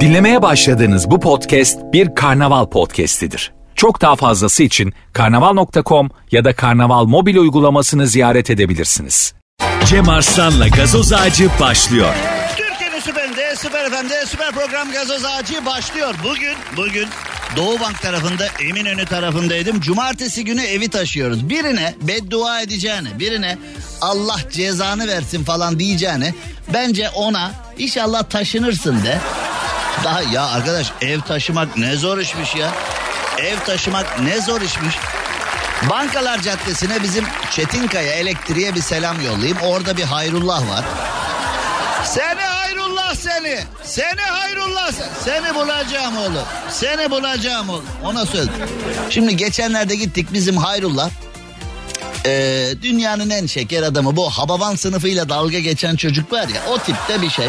Dinlemeye başladığınız bu podcast bir karnaval podcastidir. Çok daha fazlası için karnaval.com ya da karnaval mobil uygulamasını ziyaret edebilirsiniz. Cem Arslan'la gazoz ağacı başlıyor. Süper FM'de süper program gazoz ağacı başlıyor. Bugün, bugün Doğu Bank tarafında, Eminönü tarafındaydım. Cumartesi günü evi taşıyoruz. Birine beddua edeceğine, birine Allah cezanı versin falan diyeceğine bence ona inşallah taşınırsın de. Daha ya arkadaş ev taşımak ne zor işmiş ya. Ev taşımak ne zor işmiş. Bankalar Caddesi'ne bizim Çetinkaya Elektriğe bir selam yollayayım. Orada bir Hayrullah var. Hayrullah seni. Seni Hayrullah sen. Seni bulacağım oğlum. Seni bulacağım oğlum. Ona söz. Şimdi geçenlerde gittik bizim Hayrullah. Ee, dünyanın en şeker adamı bu Hababan sınıfıyla dalga geçen çocuk var ya o tipte bir şey.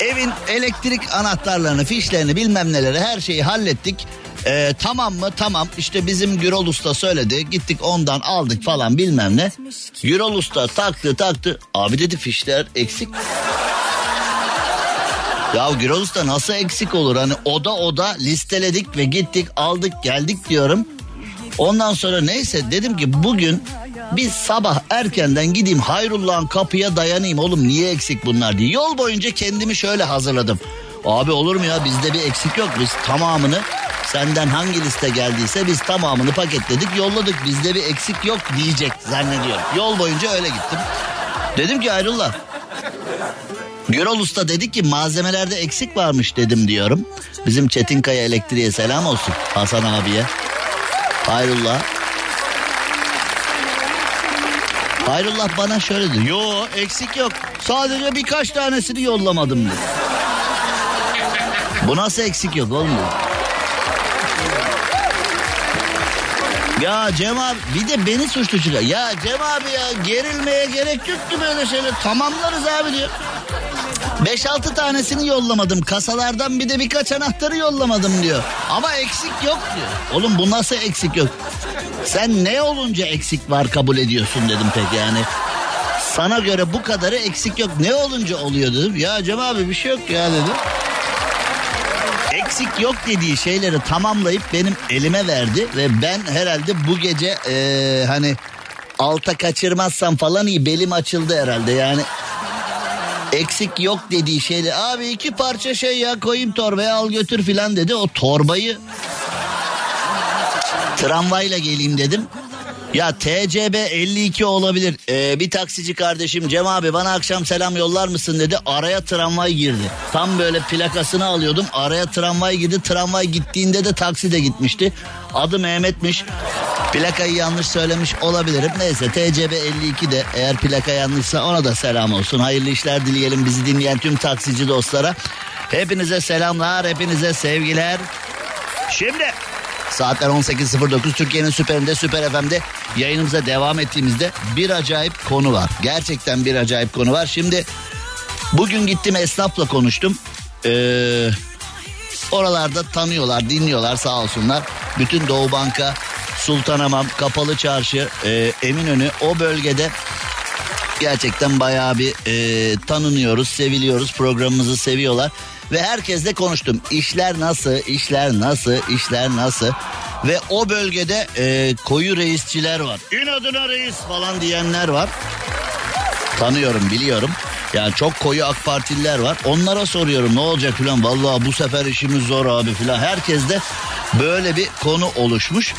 Evin elektrik anahtarlarını, fişlerini bilmem neleri her şeyi hallettik. Ee, tamam mı? Tamam. İşte bizim Gürol Usta söyledi. Gittik ondan aldık falan bilmem ne. Gürol Usta taktı taktı. Abi dedi fişler eksik. Ya Gürol Usta nasıl eksik olur? Hani oda oda listeledik ve gittik aldık geldik diyorum. Ondan sonra neyse dedim ki bugün biz sabah erkenden gideyim Hayrullah'ın kapıya dayanayım oğlum niye eksik bunlar diye. Yol boyunca kendimi şöyle hazırladım. Abi olur mu ya bizde bir eksik yok biz tamamını senden hangi liste geldiyse biz tamamını paketledik yolladık bizde bir eksik yok diyecek zannediyorum. Yol boyunca öyle gittim. Dedim ki Hayrullah Gürol Usta dedi ki malzemelerde eksik varmış dedim diyorum. Bizim Çetinkaya Elektriğe selam olsun Hasan abiye. Hayrullah. Hayrullah bana şöyle dedi. Yo eksik yok. Sadece birkaç tanesini yollamadım dedi. Bu nasıl eksik yok oğlum. Ya Cem abi bir de beni suçlu çıkar. Ya Cem abi ya gerilmeye gerek yok ki böyle şeyler. Tamamlarız abi diyor. 5-6 tanesini yollamadım. Kasalardan bir de birkaç anahtarı yollamadım diyor. Ama eksik yok diyor. Oğlum bu nasıl eksik yok? Sen ne olunca eksik var kabul ediyorsun dedim pek yani. Sana göre bu kadarı eksik yok. Ne olunca oluyor dedim. Ya Cem abi bir şey yok ya dedim. Eksik yok dediği şeyleri tamamlayıp benim elime verdi. Ve ben herhalde bu gece ee, hani alta kaçırmazsam falan iyi belim açıldı herhalde yani eksik yok dediği şeyle abi iki parça şey ya koyayım torbaya al götür filan dedi. O torbayı tramvayla geleyim dedim. Ya TCB 52 olabilir. Ee, bir taksici kardeşim Cem abi bana akşam selam yollar mısın dedi. Araya tramvay girdi. Tam böyle plakasını alıyordum. Araya tramvay girdi. Tramvay gittiğinde de taksi de gitmişti. Adı Mehmet'miş. Plakayı yanlış söylemiş olabilirim. Neyse TCB 52 de eğer plaka yanlışsa ona da selam olsun. Hayırlı işler dileyelim bizi dinleyen tüm taksici dostlara. Hepinize selamlar, hepinize sevgiler. Şimdi saatler 18.09 Türkiye'nin süperinde Süper FM'de yayınımıza devam ettiğimizde bir acayip konu var. Gerçekten bir acayip konu var. Şimdi bugün gittim esnafla konuştum. Ee, oralarda tanıyorlar, dinliyorlar sağ olsunlar. Bütün Doğu Banka Sultanamam, Kapalı Çarşı, e, Eminönü o bölgede gerçekten bayağı bir e, tanınıyoruz, seviliyoruz. Programımızı seviyorlar. Ve herkesle konuştum. İşler nasıl, işler nasıl, işler nasıl? Ve o bölgede e, koyu reisçiler var. İnadına reis falan diyenler var. Tanıyorum, biliyorum. Yani çok koyu AK Partililer var. Onlara soruyorum ne olacak filan. Vallahi bu sefer işimiz zor abi filan. Herkeste böyle bir konu oluşmuş.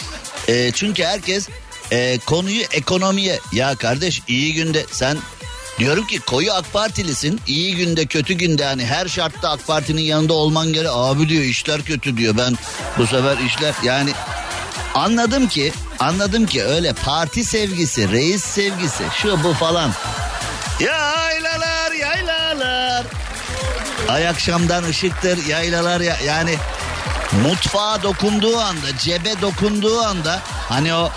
E, çünkü herkes e, konuyu ekonomiye ya kardeş iyi günde sen diyorum ki koyu AK Partilisin iyi günde kötü günde hani her şartta AK Parti'nin yanında olman gerek. Abi diyor işler kötü diyor. Ben bu sefer işler yani anladım ki anladım ki öyle parti sevgisi reis sevgisi şu bu falan. Yaylalar yaylalar. Ay akşamdan ışıktır yaylalar ya yani mutfağa dokunduğu anda, cebe dokunduğu anda hani o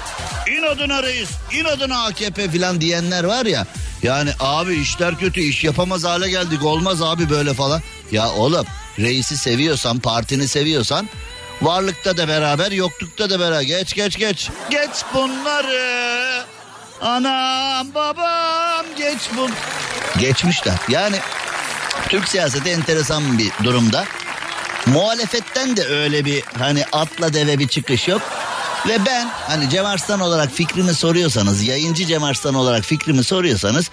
inadına reis, inadına AKP filan diyenler var ya. Yani abi işler kötü, iş yapamaz hale geldik, olmaz abi böyle falan. Ya oğlum reisi seviyorsan, partini seviyorsan varlıkta da beraber, yoklukta da beraber. Geç geç geç. Geç bunları. Anam babam geç bu. Geçmişler. Yani Türk siyaseti enteresan bir durumda. Muhalefetten de öyle bir hani atla deve bir çıkış yok. Ve ben hani Cem Arslan olarak fikrimi soruyorsanız, yayıncı Cem Arslan olarak fikrimi soruyorsanız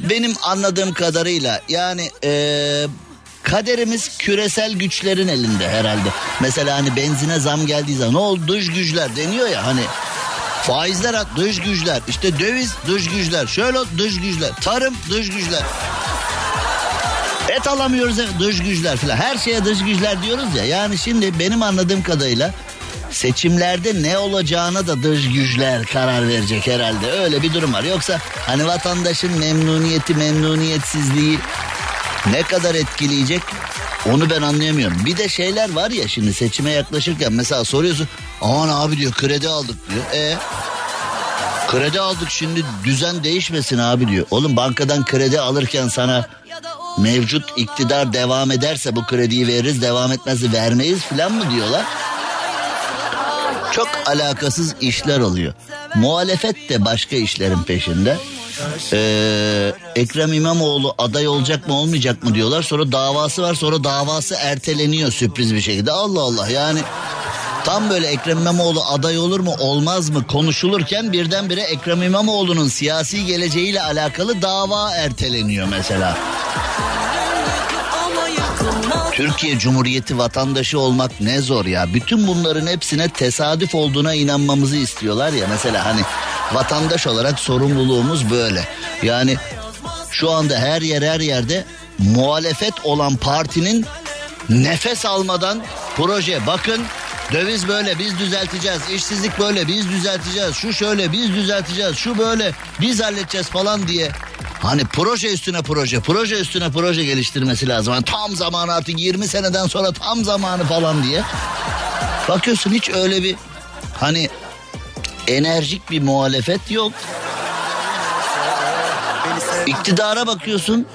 benim anladığım kadarıyla yani ee, kaderimiz küresel güçlerin elinde herhalde. Mesela hani benzine zam geldiği zaman ne oldu? Dış güçler deniyor ya hani faizler at dış güçler. İşte döviz dış güçler. Şöyle dış güçler. Tarım dış güçler Et alamıyoruz dış güçler falan. Her şeye dış güçler diyoruz ya. Yani şimdi benim anladığım kadarıyla seçimlerde ne olacağına da dış güçler karar verecek herhalde. Öyle bir durum var. Yoksa hani vatandaşın memnuniyeti, memnuniyetsizliği ne kadar etkileyecek onu ben anlayamıyorum. Bir de şeyler var ya şimdi seçime yaklaşırken mesela soruyorsun. Aman abi diyor kredi aldık diyor. E kredi aldık şimdi düzen değişmesin abi diyor. Oğlum bankadan kredi alırken sana mevcut iktidar devam ederse bu krediyi veririz devam etmezse vermeyiz falan mı diyorlar? Çok alakasız işler oluyor. Muhalefet de başka işlerin peşinde. Ee, Ekrem İmamoğlu aday olacak mı olmayacak mı diyorlar. Sonra davası var sonra davası erteleniyor sürpriz bir şekilde. Allah Allah yani tam böyle Ekrem İmamoğlu aday olur mu olmaz mı konuşulurken birdenbire Ekrem İmamoğlu'nun siyasi geleceğiyle alakalı dava erteleniyor mesela. Türkiye Cumhuriyeti vatandaşı olmak ne zor ya. Bütün bunların hepsine tesadüf olduğuna inanmamızı istiyorlar ya. Mesela hani vatandaş olarak sorumluluğumuz böyle. Yani şu anda her yer her yerde muhalefet olan partinin nefes almadan proje bakın döviz böyle biz düzelteceğiz işsizlik böyle biz düzelteceğiz şu şöyle biz düzelteceğiz şu böyle biz halledeceğiz falan diye Hani proje üstüne proje, proje üstüne proje geliştirmesi lazım. Yani tam zamanı artık 20 seneden sonra tam zamanı falan diye. Bakıyorsun hiç öyle bir hani enerjik bir muhalefet yok. İktidara bakıyorsun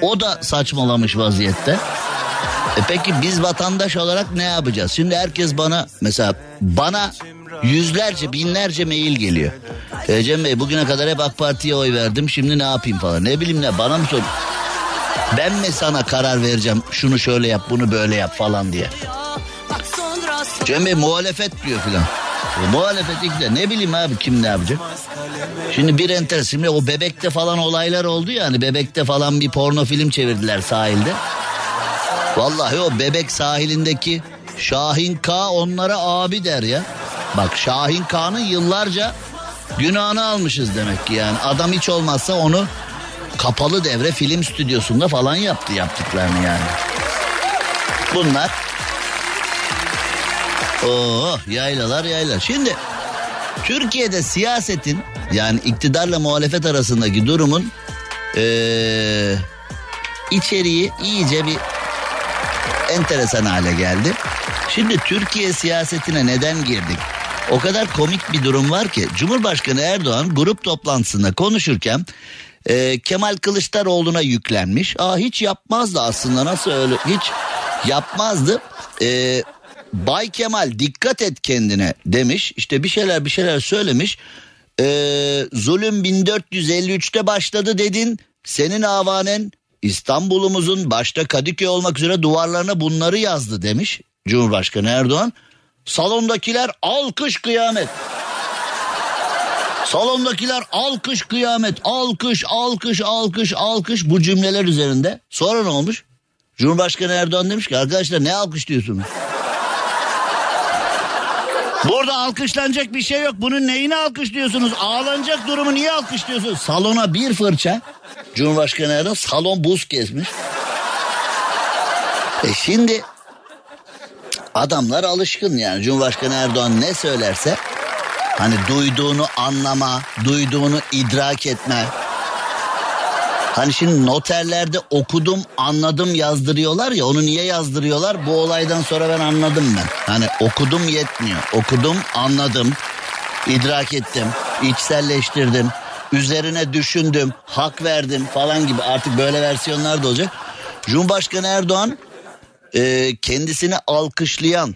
o da saçmalamış vaziyette. E peki biz vatandaş olarak ne yapacağız? Şimdi herkes bana mesela bana yüzlerce binlerce mail geliyor. E Cem Bey bugüne kadar hep AK Parti'ye oy verdim şimdi ne yapayım falan. Ne bileyim ne bana mı sor? Ben mi sana karar vereceğim şunu şöyle yap bunu böyle yap falan diye. Cem Bey muhalefet diyor filan. E, muhalefet ikide ne bileyim abi kim ne yapacak? Şimdi bir enter şimdi o bebekte falan olaylar oldu ya hani bebekte falan bir porno film çevirdiler sahilde. Vallahi o bebek sahilindeki Şahin K onlara abi der ya. Bak Şahin K'nın yıllarca günahını almışız demek ki yani. Adam hiç olmazsa onu kapalı devre film stüdyosunda falan yaptı yaptıklarını yani. Bunlar Oo yaylalar yaylar. Şimdi Türkiye'de siyasetin yani iktidarla muhalefet arasındaki durumun ee, içeriği iyice bir enteresan hale geldi. Şimdi Türkiye siyasetine neden girdik? O kadar komik bir durum var ki Cumhurbaşkanı Erdoğan grup toplantısında konuşurken e, Kemal Kılıçdaroğlu'na yüklenmiş. Aa hiç yapmazdı aslında nasıl öyle hiç yapmazdı. E, Bay Kemal dikkat et kendine demiş. İşte bir şeyler bir şeyler söylemiş. E, zulüm 1453'te başladı dedin. Senin avanen İstanbul'umuzun başta Kadıköy olmak üzere duvarlarına bunları yazdı demiş Cumhurbaşkanı Erdoğan. Salondakiler alkış kıyamet. Salondakiler alkış kıyamet, alkış, alkış, alkış, alkış bu cümleler üzerinde. Sonra ne olmuş? Cumhurbaşkanı Erdoğan demiş ki arkadaşlar ne alkış diyorsunuz? Burada alkışlanacak bir şey yok. Bunun neyini alkışlıyorsunuz? Ağlanacak durumu niye alkışlıyorsunuz? Salona bir fırça. Cumhurbaşkanı Erdoğan salon buz kesmiş. E şimdi adamlar alışkın yani. Cumhurbaşkanı Erdoğan ne söylerse hani duyduğunu anlama, duyduğunu idrak etme. Hani şimdi noterlerde okudum anladım yazdırıyorlar ya onu niye yazdırıyorlar? Bu olaydan sonra ben anladım ben. Hani okudum yetmiyor. Okudum anladım idrak ettim içselleştirdim üzerine düşündüm hak verdim falan gibi artık böyle versiyonlar da olacak. Cumhurbaşkanı Erdoğan e, kendisini alkışlayan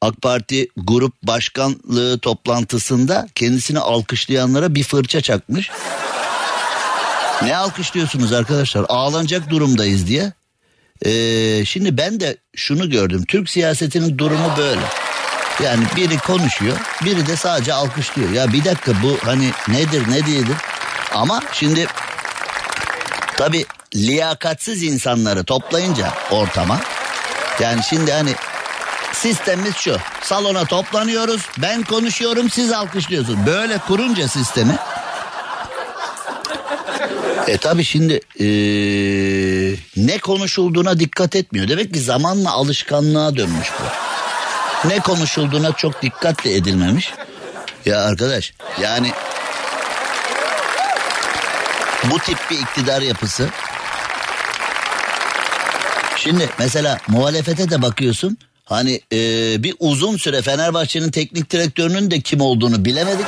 AK Parti grup başkanlığı toplantısında kendisini alkışlayanlara bir fırça çakmış. Ne alkışlıyorsunuz arkadaşlar? Ağlanacak durumdayız diye. Ee, şimdi ben de şunu gördüm. Türk siyasetinin durumu böyle. Yani biri konuşuyor, biri de sadece alkışlıyor. Ya bir dakika bu hani nedir ne diyedir? Ama şimdi tabi liyakatsiz insanları toplayınca ortama yani şimdi hani sistemimiz şu. Salona toplanıyoruz. Ben konuşuyorum siz alkışlıyorsunuz. Böyle kurunca sistemi. E tabi şimdi ee, ne konuşulduğuna dikkat etmiyor. Demek ki zamanla alışkanlığa dönmüş bu. Ne konuşulduğuna çok dikkat edilmemiş. Ya arkadaş yani bu tip bir iktidar yapısı. Şimdi mesela muhalefete de bakıyorsun. Hani e, bir uzun süre Fenerbahçe'nin teknik direktörünün de kim olduğunu bilemedik.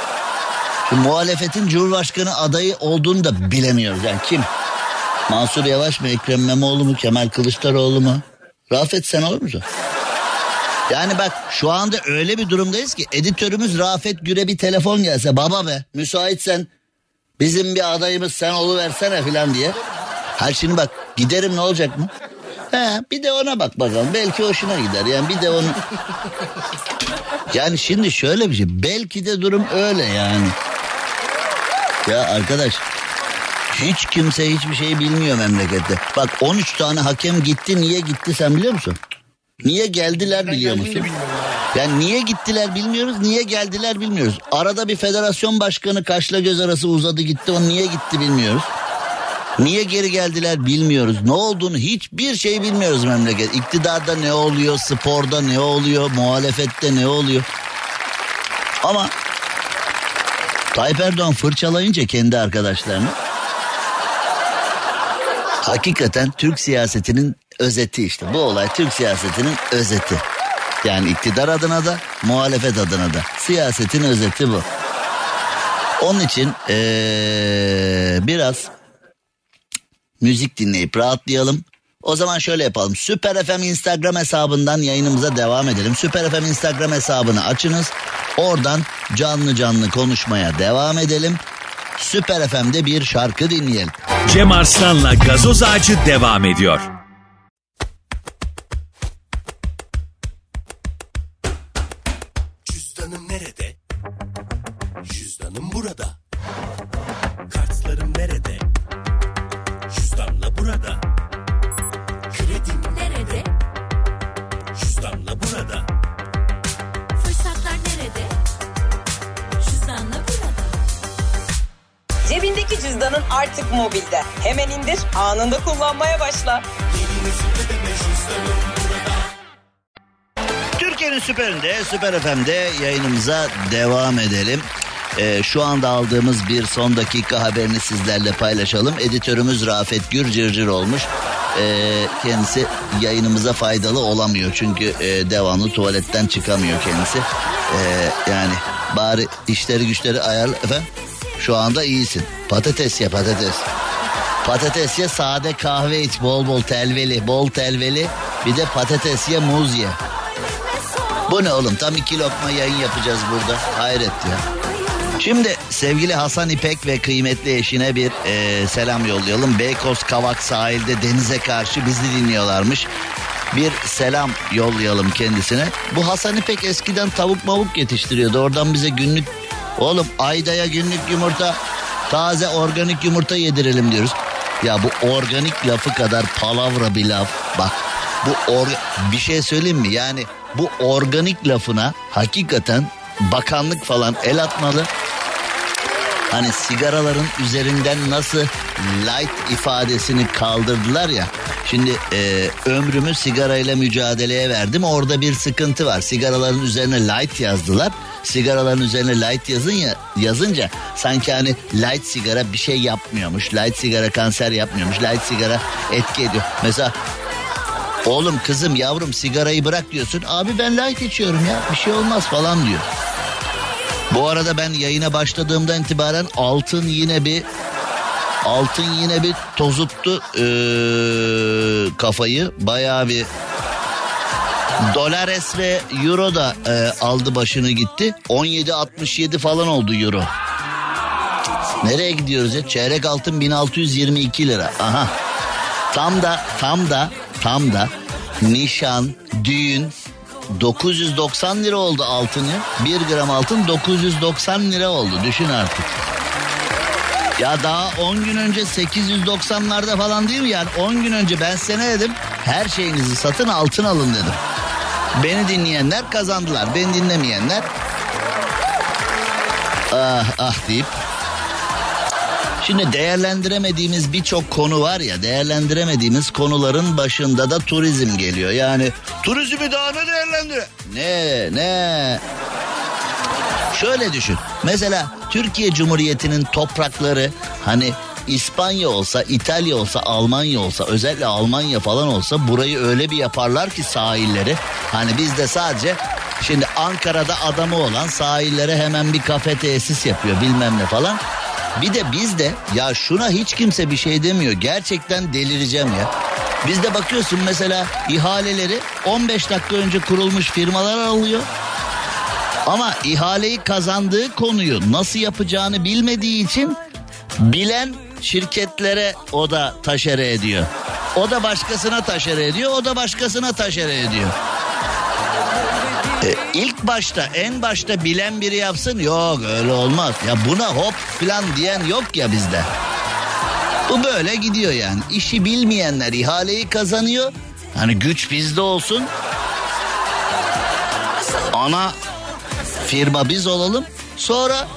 Muhalefetin Cumhurbaşkanı adayı olduğunu da bilemiyoruz. Yani kim? Mansur Yavaş mı, Ekrem İmamoğlu mu, Kemal Kılıçdaroğlu mu? Rafet sen olur musun? Yani bak şu anda öyle bir durumdayız ki editörümüz Rafet Güre bir telefon gelse baba be müsaitsen bizim bir adayımız sen versene filan diye. Her şimdi bak giderim ne olacak mı? He, bir de ona bak bakalım belki hoşuna gider yani bir de onu. Yani şimdi şöyle bir şey belki de durum öyle yani. Ya arkadaş hiç kimse hiçbir şey bilmiyor memlekette. Bak 13 tane hakem gitti niye gitti sen biliyor musun? Niye geldiler biliyor musun? Yani niye gittiler bilmiyoruz, niye geldiler bilmiyoruz. Arada bir federasyon başkanı kaşla göz arası uzadı gitti, o niye gitti bilmiyoruz. Niye geri geldiler bilmiyoruz. Ne olduğunu hiçbir şey bilmiyoruz memleket. İktidarda ne oluyor, sporda ne oluyor, muhalefette ne oluyor. Ama Tayyip Erdoğan fırçalayınca kendi arkadaşlarını hakikaten Türk siyasetinin özeti işte. Bu olay Türk siyasetinin özeti. Yani iktidar adına da muhalefet adına da. Siyasetin özeti bu. Onun için ee, biraz müzik dinleyip rahatlayalım. O zaman şöyle yapalım. Süper FM Instagram hesabından yayınımıza devam edelim. Süper FM Instagram hesabını açınız. Oradan canlı canlı konuşmaya devam edelim. Süper FM'de bir şarkı dinleyelim. Cem Arslan'la gazoz ağacı devam ediyor. Süperinde, Süper FM'de yayınımıza devam edelim. Ee, şu anda aldığımız bir son dakika haberini sizlerle paylaşalım. Editörümüz Rafet Gür olmuş. Ee, kendisi yayınımıza faydalı olamıyor. Çünkü e, devamlı tuvaletten çıkamıyor kendisi. Ee, yani bari işleri güçleri ayarla. Efendim şu anda iyisin. Patates ya patates. Patates ye sade kahve iç bol bol telveli bol telveli bir de patates ye muz ye. Bu ne oğlum tam iki lokma yayın yapacağız burada hayret ya. Şimdi sevgili Hasan İpek ve kıymetli eşine bir e, selam yollayalım. Beykoz Kavak sahilde denize karşı bizi dinliyorlarmış. Bir selam yollayalım kendisine. Bu Hasan İpek eskiden tavuk mavuk yetiştiriyordu. Oradan bize günlük oğlum aydaya günlük yumurta taze organik yumurta yedirelim diyoruz. Ya bu organik lafı kadar palavra bir laf. Bak bu or bir şey söyleyeyim mi? Yani bu organik lafına hakikaten bakanlık falan el atmalı. Hani sigaraların üzerinden nasıl light ifadesini kaldırdılar ya. Şimdi e, ömrümü sigarayla mücadeleye verdim. Orada bir sıkıntı var. Sigaraların üzerine light yazdılar. Sigaraların üzerine light yazın ya, yazınca sanki hani light sigara bir şey yapmıyormuş. Light sigara kanser yapmıyormuş. Light sigara etki ediyor. Mesela oğlum kızım yavrum sigarayı bırak diyorsun. Abi ben light içiyorum ya bir şey olmaz falan diyor. Bu arada ben yayına başladığımdan itibaren altın yine bir altın yine bir tozuttu ee, kafayı. Bayağı bir Dolares ve euro da e, aldı başını gitti. 17.67 falan oldu euro. Nereye gidiyoruz ya? Çeyrek altın 1622 lira. Aha. Tam da tam da tam da nişan, düğün 990 lira oldu altın ya. 1 gram altın 990 lira oldu. Düşün artık. Ya daha 10 gün önce 890'larda falan değil mi? Yani 10 gün önce ben size ne dedim? Her şeyinizi satın altın alın dedim. Beni dinleyenler kazandılar. Beni dinlemeyenler ah ah deyip Şimdi değerlendiremediğimiz birçok konu var ya değerlendiremediğimiz konuların başında da turizm geliyor. Yani turizmi daha ne değerlendir? Ne ne? Şöyle düşün. Mesela Türkiye Cumhuriyeti'nin toprakları hani İspanya olsa, İtalya olsa, Almanya olsa, özellikle Almanya falan olsa burayı öyle bir yaparlar ki sahilleri. Hani bizde sadece şimdi Ankara'da adamı olan sahillere hemen bir kafe tesis yapıyor bilmem ne falan. Bir de bizde ya şuna hiç kimse bir şey demiyor. Gerçekten delireceğim ya. Bizde bakıyorsun mesela ihaleleri 15 dakika önce kurulmuş firmalar alıyor. Ama ihaleyi kazandığı konuyu nasıl yapacağını bilmediği için bilen şirketlere o da taşere ediyor. O da başkasına taşere ediyor, o da başkasına taşere ediyor. E, ilk başta en başta bilen biri yapsın yok öyle olmaz. Ya buna hop falan diyen yok ya bizde. Bu böyle gidiyor yani. İşi bilmeyenler ihaleyi kazanıyor. Hani güç bizde olsun. Ana firma biz olalım. Sonra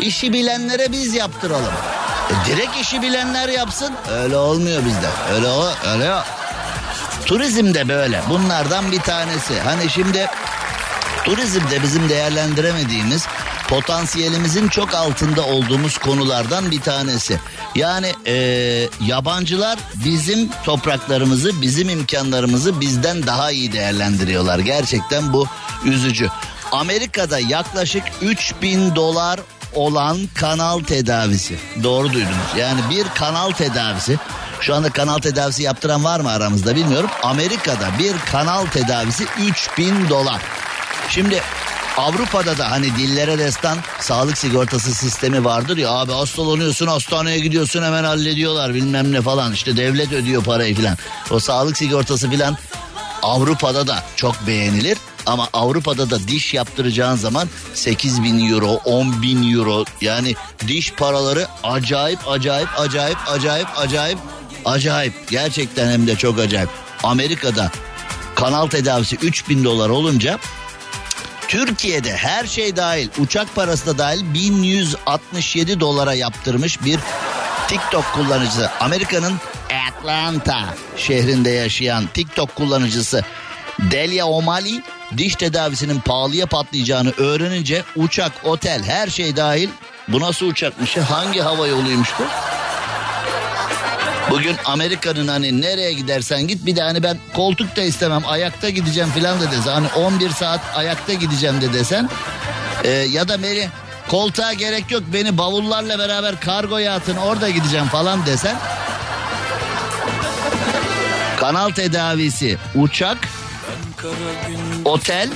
işi bilenlere biz yaptıralım. E, direkt işi bilenler yapsın. Öyle olmuyor bizde. Öyle o öyle yok. Turizm de böyle. Bunlardan bir tanesi. Hani şimdi turizmde bizim değerlendiremediğimiz potansiyelimizin çok altında olduğumuz konulardan bir tanesi. Yani e, yabancılar bizim topraklarımızı, bizim imkanlarımızı bizden daha iyi değerlendiriyorlar. Gerçekten bu üzücü. Amerika'da yaklaşık 3000 dolar olan kanal tedavisi. Doğru duydunuz. Yani bir kanal tedavisi. Şu anda kanal tedavisi yaptıran var mı aramızda bilmiyorum. Amerika'da bir kanal tedavisi 3000 dolar. Şimdi Avrupa'da da hani dillere destan sağlık sigortası sistemi vardır ya abi hastalanıyorsun hastaneye gidiyorsun hemen hallediyorlar bilmem ne falan işte devlet ödüyor parayı filan. O sağlık sigortası filan Avrupa'da da çok beğenilir ama Avrupa'da da diş yaptıracağın zaman 8 bin euro 10 bin euro yani diş paraları acayip acayip acayip acayip acayip acayip gerçekten hem de çok acayip. Amerika'da kanal tedavisi 3 bin dolar olunca Türkiye'de her şey dahil uçak parası da dahil 1167 dolara yaptırmış bir TikTok kullanıcısı. Amerika'nın Atlanta şehrinde yaşayan TikTok kullanıcısı Delia O'Malley diş tedavisinin pahalıya patlayacağını öğrenince uçak, otel her şey dahil bu nasıl uçakmış ya? Hangi hava yoluymuş bu? Bugün Amerika'nın hani nereye gidersen git bir de hani ben koltuk da istemem ayakta gideceğim filan da desen. Hani 11 saat ayakta gideceğim de desen. Ee, ya da beni koltuğa gerek yok beni bavullarla beraber kargoya atın orada gideceğim falan desen. Kanal tedavisi, uçak, otel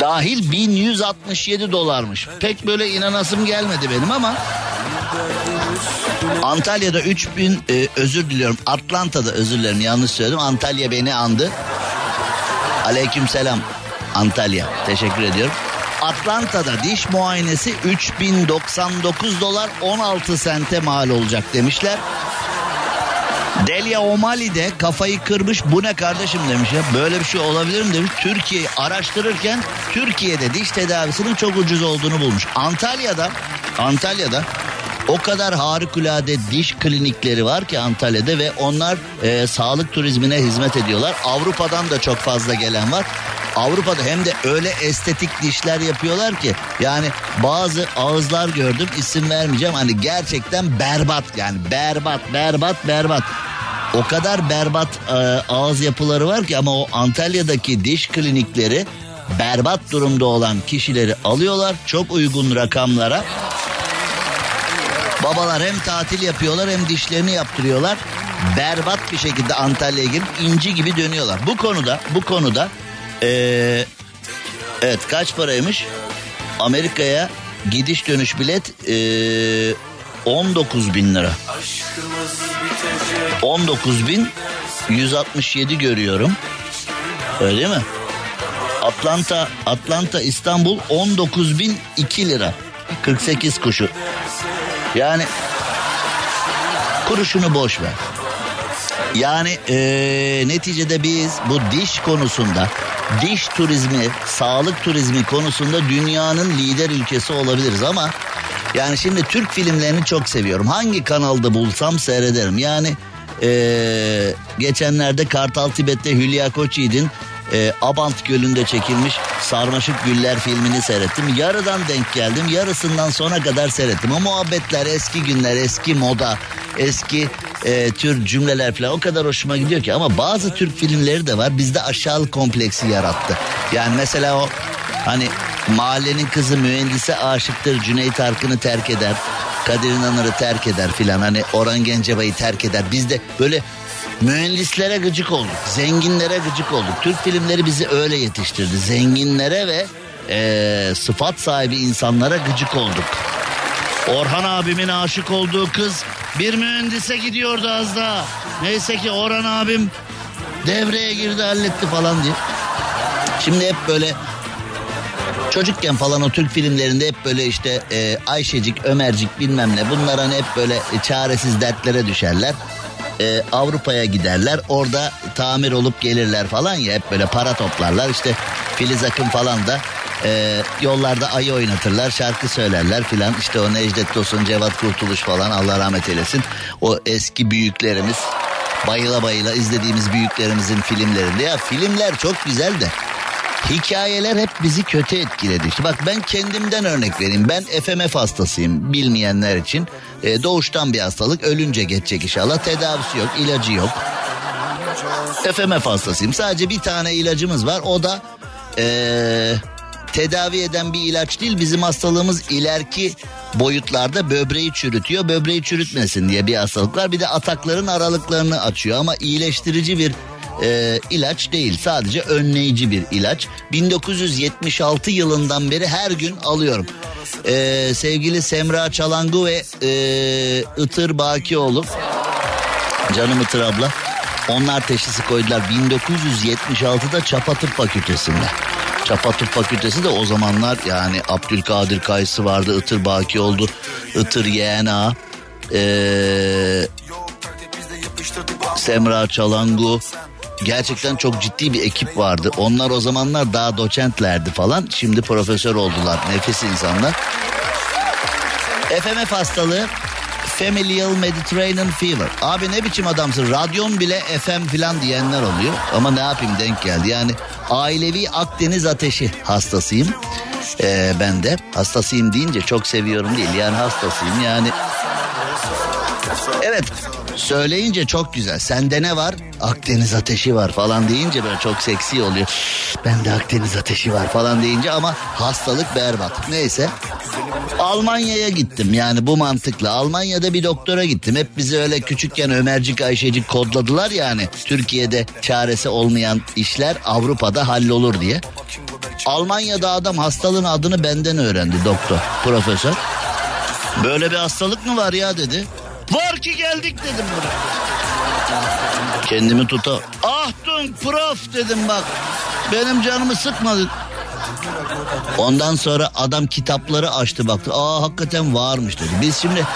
dahil 1167 dolarmış. Pek böyle inanasım gelmedi benim ama Antalya'da 3000 e, özür diliyorum. Atlanta'da özür dilerim yanlış söyledim. Antalya beni andı. Aleyküm selam Antalya. Teşekkür ediyorum. Atlanta'da diş muayenesi 3099 dolar 16 sente mal olacak demişler. Delia O'Malley kafayı kırmış bu ne kardeşim demiş ya böyle bir şey olabilir mi demiş. Türkiye'yi araştırırken Türkiye'de diş tedavisinin çok ucuz olduğunu bulmuş. Antalya'da Antalya'da o kadar harikulade diş klinikleri var ki Antalya'da ve onlar e, sağlık turizmine hizmet ediyorlar. Avrupa'dan da çok fazla gelen var. Avrupa'da hem de öyle estetik dişler yapıyorlar ki yani bazı ağızlar gördüm isim vermeyeceğim hani gerçekten berbat yani berbat berbat berbat. O kadar berbat e, ağız yapıları var ki ama o Antalya'daki diş klinikleri berbat durumda olan kişileri alıyorlar çok uygun rakamlara. Babalar hem tatil yapıyorlar hem dişlerini yaptırıyorlar. Berbat bir şekilde Antalya'ya girip inci gibi dönüyorlar. Bu konuda bu konuda ee, evet kaç paraymış? Amerika'ya gidiş dönüş bilet e, 19 bin lira. 19 bin 167 görüyorum. Öyle değil mi? Atlanta, Atlanta İstanbul 19 bin 2 lira. 48 kuşu. Yani kuruşunu boş ver. Yani eee, neticede biz bu diş konusunda diş turizmi, sağlık turizmi konusunda dünyanın lider ülkesi olabiliriz ama yani şimdi Türk filmlerini çok seviyorum. Hangi kanalda bulsam seyrederim. Yani eee, geçenlerde Kartal Tibet'te Hülya Koçyiğit'in e, Abant Gölü'nde çekilmiş Sarmaşık Güller filmini seyrettim. Yarıdan denk geldim. Yarısından sona kadar seyrettim. O muhabbetler eski günler, eski moda, eski e, tür cümleler falan o kadar hoşuma gidiyor ki. Ama bazı Türk filmleri de var bizde aşağılık kompleksi yarattı. Yani mesela o hani mahallenin kızı mühendise aşıktır Cüneyt Arkın'ı terk eder. Kadir İnanır'ı terk eder filan hani Orhan Gencebay'ı terk eder. Biz de böyle mühendislere gıcık olduk. Zenginlere gıcık olduk. Türk filmleri bizi öyle yetiştirdi. Zenginlere ve eee, sıfat sahibi insanlara gıcık olduk. Orhan abimin aşık olduğu kız bir mühendise gidiyordu az daha. Neyse ki Orhan abim devreye girdi halletti falan diye. Şimdi hep böyle çocukken falan o Türk filmlerinde hep böyle işte e, Ayşecik, Ömercik bilmem ne bunlar hani hep böyle e, çaresiz dertlere düşerler. E, Avrupa'ya giderler orada tamir olup gelirler falan ya hep böyle para toplarlar. İşte Filiz Akın falan da e, yollarda ayı oynatırlar şarkı söylerler filan. İşte o Necdet Tosun Cevat Kurtuluş falan Allah rahmet eylesin. O eski büyüklerimiz bayıla bayıla izlediğimiz büyüklerimizin filmlerinde. Ya filmler çok güzel de Hikayeler hep bizi kötü etkiledi. İşte bak ben kendimden örnek vereyim. Ben FMF hastasıyım bilmeyenler için. Ee, doğuştan bir hastalık ölünce geçecek inşallah. Tedavisi yok ilacı yok. FMF hastasıyım. Sadece bir tane ilacımız var. O da ee, tedavi eden bir ilaç değil. Bizim hastalığımız ileriki boyutlarda böbreği çürütüyor. Böbreği çürütmesin diye bir hastalık var. Bir de atakların aralıklarını açıyor ama iyileştirici bir e, ilaç değil. Sadece önleyici bir ilaç. 1976 yılından beri her gün alıyorum. E, sevgili Semra Çalangu ve e, Itır Bakioğlu. Canım Itır abla. Onlar teşhisi koydular 1976'da Çapa Tıp Fakültesi'nde. Çapa Tıp Fakültesi de o zamanlar yani Abdülkadir Kayısı vardı, Itır Baki oldu, Itır YNA, ee, Semra Çalangu. Gerçekten çok ciddi bir ekip vardı. Onlar o zamanlar daha doçentlerdi falan. Şimdi profesör oldular. Nefis insanlar. FMF hastalığı Familial Mediterranean Fever. Abi ne biçim adamsın? Radyon bile FM filan diyenler oluyor. Ama ne yapayım denk geldi. Yani ailevi Akdeniz ateşi hastasıyım. Ee, ben de hastasıyım deyince çok seviyorum değil. Yani hastasıyım yani. Evet söyleyince çok güzel. Sende ne var? Akdeniz ateşi var falan deyince böyle çok seksi oluyor. Ben de Akdeniz ateşi var falan deyince ama hastalık berbat. Neyse. Almanya'ya gittim yani bu mantıkla. Almanya'da bir doktora gittim. Hep bizi öyle küçükken Ömercik Ayşecik kodladılar yani. Türkiye'de çaresi olmayan işler Avrupa'da hallolur diye. Almanya'da adam hastalığın adını benden öğrendi doktor, profesör. Böyle bir hastalık mı var ya dedi. Var ki geldik dedim buraya. Kendimi tuta. Ahtung prof dedim bak. Benim canımı sıkmadın. Ondan sonra adam kitapları açtı baktı. Aa hakikaten varmış dedi. Biz şimdi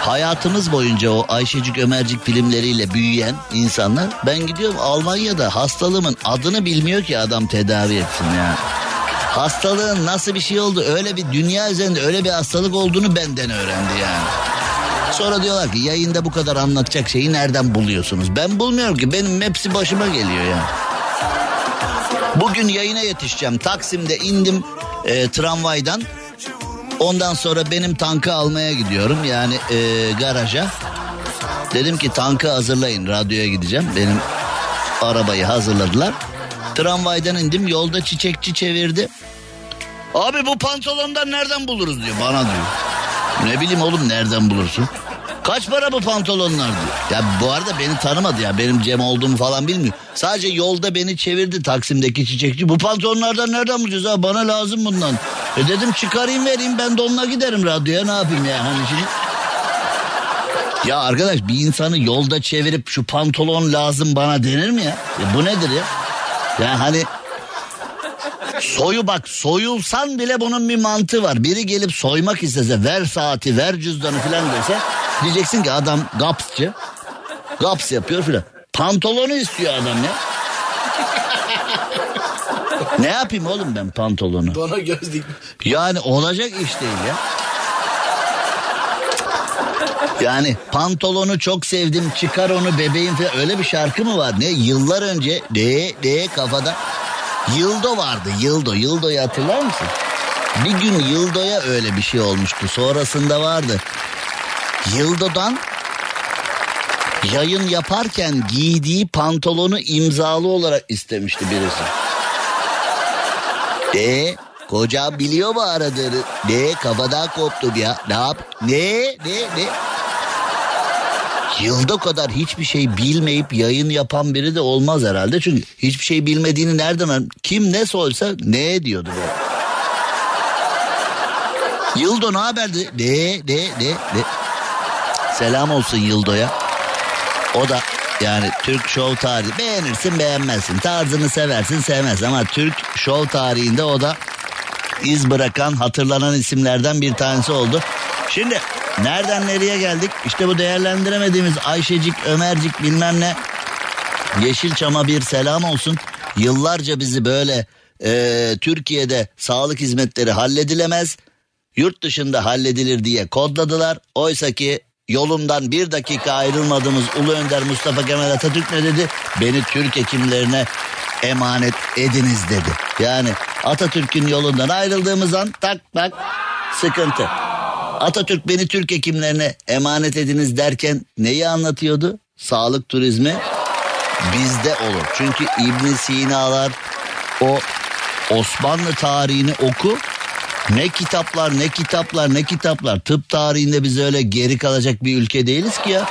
hayatımız boyunca o Ayşecik Ömercik filmleriyle büyüyen insanlar ben gidiyorum Almanya'da hastalığımın adını bilmiyor ki adam tedavi etsin ya. Hastalığın nasıl bir şey oldu öyle bir dünya üzerinde öyle bir hastalık olduğunu benden öğrendi yani. Sonra diyorlar ki yayında bu kadar anlatacak şeyi nereden buluyorsunuz? Ben bulmuyorum ki benim hepsi başıma geliyor yani. Bugün yayına yetişeceğim. Taksim'de indim e, tramvaydan. Ondan sonra benim tankı almaya gidiyorum. Yani e, garaja. Dedim ki tankı hazırlayın. Radyoya gideceğim. Benim arabayı hazırladılar. Tramvaydan indim. Yolda çiçekçi çevirdi. Abi bu pantolondan nereden buluruz diyor. Bana diyor. Ne bileyim oğlum nereden bulursun? Kaç para bu pantolonlar diyor. Ya bu arada beni tanımadı ya. Benim Cem olduğumu falan bilmiyor. Sadece yolda beni çevirdi Taksim'deki çiçekçi. Bu pantolonlardan nereden bulacağız ha? Bana lazım bundan. E dedim çıkarayım vereyim ben de onunla giderim radyoya ne yapayım ya hani şimdi. Ya arkadaş bir insanı yolda çevirip şu pantolon lazım bana denir mi ya? ya bu nedir ya? Yani hani soyu bak soyulsan bile bunun bir mantığı var. Biri gelip soymak istese ver saati ver cüzdanı filan dese diyeceksin ki adam gapsçı. Gaps yapıyor filan. Pantolonu istiyor adam ya. ne yapayım oğlum ben pantolonu? Bana göz dikmiş. Yani olacak iş değil ya. Yani pantolonu çok sevdim çıkar onu bebeğim falan öyle bir şarkı mı var? Ne yıllar önce de de kafada Yıldo vardı Yıldo Yıldo'yu hatırlar mısın? Bir gün Yıldo'ya öyle bir şey olmuştu sonrasında vardı. Yıldo'dan yayın yaparken giydiği pantolonu imzalı olarak istemişti birisi. De koca biliyor mu aradığını? De kafadan koptum ya. Ne yap? Ne? Ne? Ne? Yılda kadar hiçbir şey bilmeyip yayın yapan biri de olmaz herhalde. Çünkü hiçbir şey bilmediğini nereden Kim ne sorsa ne diyordu böyle. Yıldo ne haberdi? Ne? Ne? Ne? Ne? Selam olsun Yıldo'ya. O da yani Türk show tarihi beğenirsin beğenmezsin tarzını seversin sevmezsin ama Türk show tarihinde o da iz bırakan hatırlanan isimlerden bir tanesi oldu. Şimdi nereden nereye geldik İşte bu değerlendiremediğimiz Ayşecik Ömercik bilmem ne Yeşilçam'a bir selam olsun yıllarca bizi böyle e, Türkiye'de sağlık hizmetleri halledilemez yurt dışında halledilir diye kodladılar. Oysa ki yolundan bir dakika ayrılmadığımız Ulu Önder Mustafa Kemal Atatürk ne dedi? Beni Türk hekimlerine emanet ediniz dedi. Yani Atatürk'ün yolundan ayrıldığımız an tak tak sıkıntı. Atatürk beni Türk hekimlerine emanet ediniz derken neyi anlatıyordu? Sağlık turizmi bizde olur. Çünkü İbn Sina'lar o Osmanlı tarihini oku. Ne kitaplar ne kitaplar ne kitaplar. Tıp tarihinde biz öyle geri kalacak bir ülke değiliz ki ya.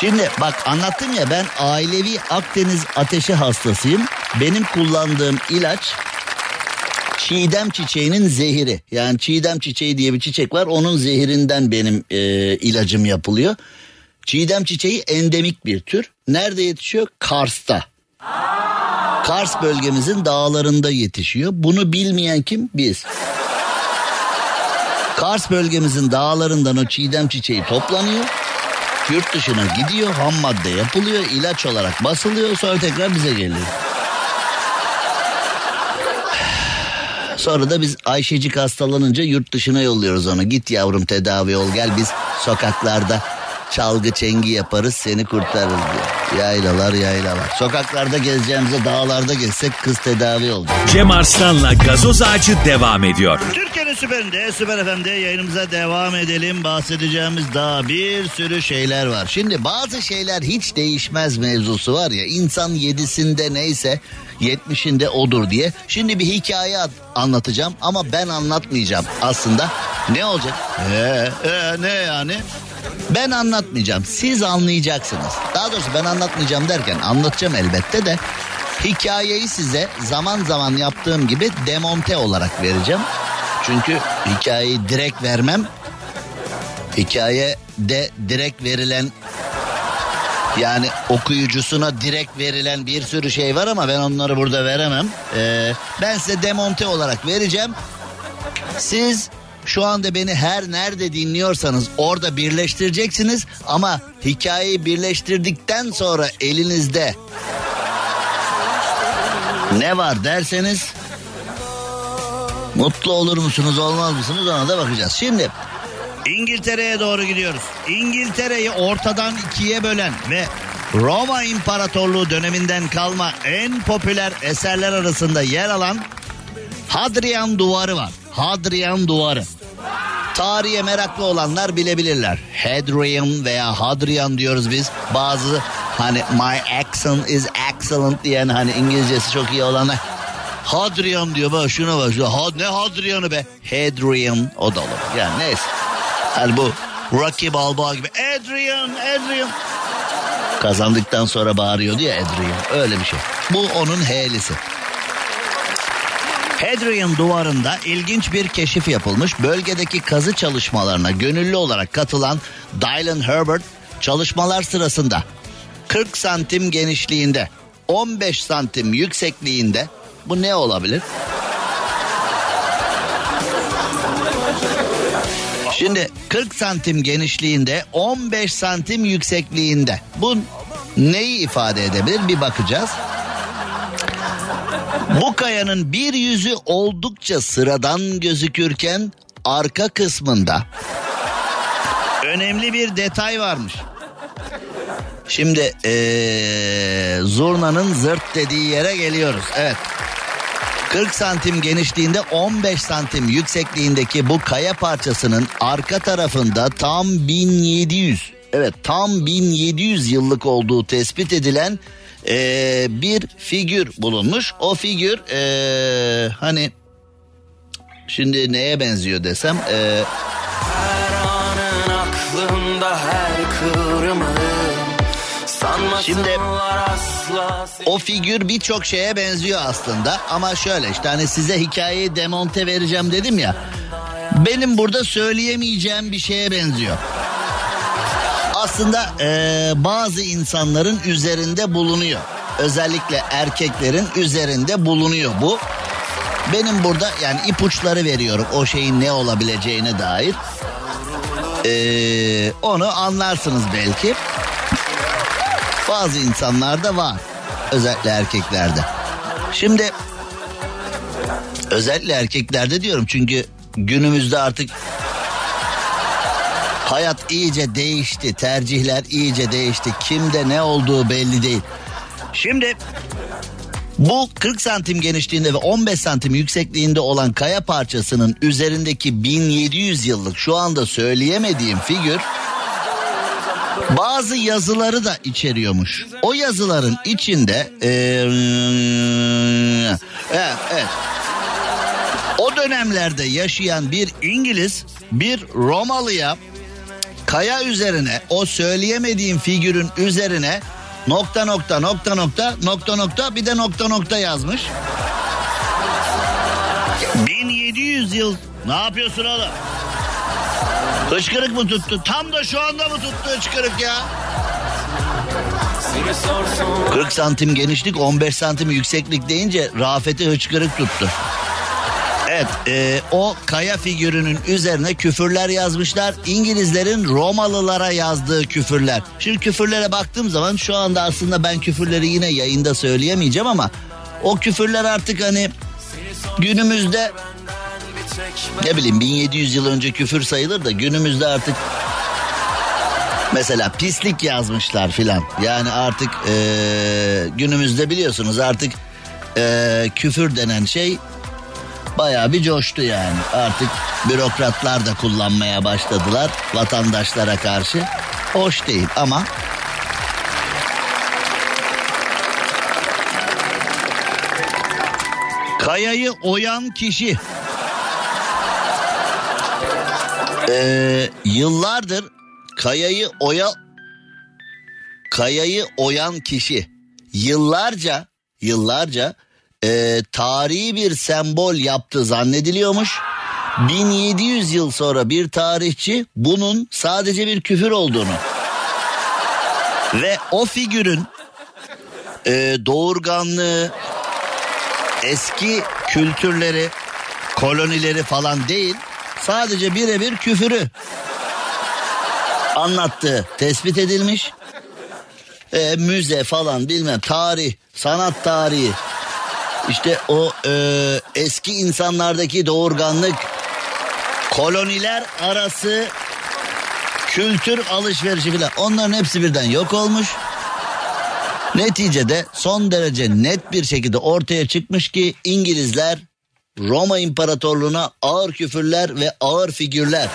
Şimdi bak anlattım ya ben ailevi Akdeniz ateşi hastasıyım. Benim kullandığım ilaç çiğdem çiçeğinin zehiri. Yani çiğdem çiçeği diye bir çiçek var. Onun zehirinden benim e, ilacım yapılıyor. Çiğdem çiçeği endemik bir tür. Nerede yetişiyor? Kars'ta. Kars bölgemizin dağlarında yetişiyor. Bunu bilmeyen kim? Biz. Kars bölgemizin dağlarından o çiğdem çiçeği toplanıyor. Yurt dışına gidiyor, ham madde yapılıyor, ilaç olarak basılıyor, sonra tekrar bize geliyor. Sonra da biz Ayşecik hastalanınca yurt dışına yolluyoruz onu. Git yavrum tedavi ol gel biz sokaklarda çalgı çengi yaparız seni kurtarırız diyor. Yaylalar yaylalar. Sokaklarda gezeceğimize dağlarda gezsek kız tedavi oldu. Cem Arslan'la gazoz ağacı devam ediyor. Türkiye'nin süperinde, süper FM'de yayınımıza devam edelim. Bahsedeceğimiz daha bir sürü şeyler var. Şimdi bazı şeyler hiç değişmez mevzusu var ya. insan yedisinde neyse yetmişinde odur diye. Şimdi bir hikaye at- anlatacağım ama ben anlatmayacağım aslında. Ne olacak? Ee, ee, ne yani? Ben anlatmayacağım. Siz anlayacaksınız. Daha doğrusu ben anlatmayacağım derken anlatacağım elbette de hikayeyi size zaman zaman yaptığım gibi demonte olarak vereceğim. Çünkü hikayeyi direkt vermem. Hikaye de direkt verilen yani okuyucusuna direkt verilen bir sürü şey var ama ben onları burada veremem. Ee, ben size demonte olarak vereceğim. Siz şu anda beni her nerede dinliyorsanız orada birleştireceksiniz ama hikayeyi birleştirdikten sonra elinizde ne var derseniz mutlu olur musunuz olmaz mısınız ona da bakacağız. Şimdi İngiltere'ye doğru gidiyoruz. İngiltere'yi ortadan ikiye bölen ve Roma İmparatorluğu döneminden kalma en popüler eserler arasında yer alan Hadrian Duvarı var. Hadrian Duvarı. Tarihe meraklı olanlar bilebilirler. Hadrian veya Hadrian diyoruz biz. Bazı hani my accent is excellent diyen hani İngilizcesi çok iyi olanlar. Hadrian diyor bak şuna bak. Şuna. Ha, ne Hadrian'ı be? Hadrian o da olur. Yani neyse. Hani bu Rocky Balboa gibi Adrian, Adrian. Kazandıktan sonra bağırıyordu ya Adrian. Öyle bir şey. Bu onun H'lisi. Hadrian duvarında ilginç bir keşif yapılmış. Bölgedeki kazı çalışmalarına gönüllü olarak katılan Dylan Herbert çalışmalar sırasında 40 santim genişliğinde 15 santim yüksekliğinde bu ne olabilir? Şimdi 40 santim genişliğinde 15 santim yüksekliğinde bu neyi ifade edebilir bir bakacağız. Bu kayanın bir yüzü oldukça sıradan gözükürken arka kısmında önemli bir detay varmış. Şimdi ee, zurnanın zırt dediği yere geliyoruz. Evet. 40 santim genişliğinde 15 santim yüksekliğindeki bu kaya parçasının arka tarafında tam 1700 evet tam 1700 yıllık olduğu tespit edilen ee, bir figür bulunmuş. O figür ee, hani şimdi neye benziyor desem kıvrımım Şimdi o figür birçok şeye benziyor aslında ama şöyle işte hani size hikayeyi demonte vereceğim dedim ya. Benim burada söyleyemeyeceğim bir şeye benziyor. Aslında ee, bazı insanların üzerinde bulunuyor. Özellikle erkeklerin üzerinde bulunuyor bu. Benim burada yani ipuçları veriyorum o şeyin ne olabileceğine dair. Ee, onu anlarsınız belki. Bazı insanlarda var. Özellikle erkeklerde. Şimdi özellikle erkeklerde diyorum çünkü günümüzde artık hayat iyice değişti. Tercihler iyice değişti. Kimde ne olduğu belli değil. Şimdi bu 40 santim genişliğinde ve 15 santim yüksekliğinde olan kaya parçasının üzerindeki 1700 yıllık şu anda söyleyemediğim figür bazı yazıları da içeriyormuş. O yazıların içinde ee, evet, evet. O dönemlerde yaşayan bir İngiliz bir Romalıya kaya üzerine o söyleyemediğim figürün üzerine nokta nokta nokta nokta nokta nokta bir de nokta nokta yazmış. 1700 yıl ne yapıyorsun oğlum? Hıçkırık mı tuttu? Tam da şu anda mı tuttu hıçkırık ya? 40 santim genişlik 15 santim yükseklik deyince Rafet'e hıçkırık tuttu. Evet e, o kaya figürünün üzerine küfürler yazmışlar. İngilizlerin Romalılara yazdığı küfürler. Şimdi küfürlere baktığım zaman şu anda aslında ben küfürleri yine yayında söyleyemeyeceğim ama o küfürler artık hani günümüzde ne bileyim 1700 yıl önce küfür sayılır da günümüzde artık mesela pislik yazmışlar filan. Yani artık ee, günümüzde biliyorsunuz artık ee, küfür denen şey bayağı bir coştu yani. Artık bürokratlar da kullanmaya başladılar vatandaşlara karşı. Hoş değil ama Kayayı oyan kişi ee, yıllardır kayayı oya kayayı oyan kişi yıllarca yıllarca e, tarihi bir sembol yaptı zannediliyormuş. 1700 yıl sonra bir tarihçi bunun sadece bir küfür olduğunu ve o figürün e, doğurganlığı eski kültürleri kolonileri falan değil sadece birebir küfürü anlattığı tespit edilmiş. E, müze falan bilmem tarih sanat tarihi işte o e, eski insanlardaki doğurganlık koloniler arası kültür alışverişi filan onların hepsi birden yok olmuş. Neticede son derece net bir şekilde ortaya çıkmış ki İngilizler Roma İmparatorluğu'na ağır küfürler ve ağır figürler.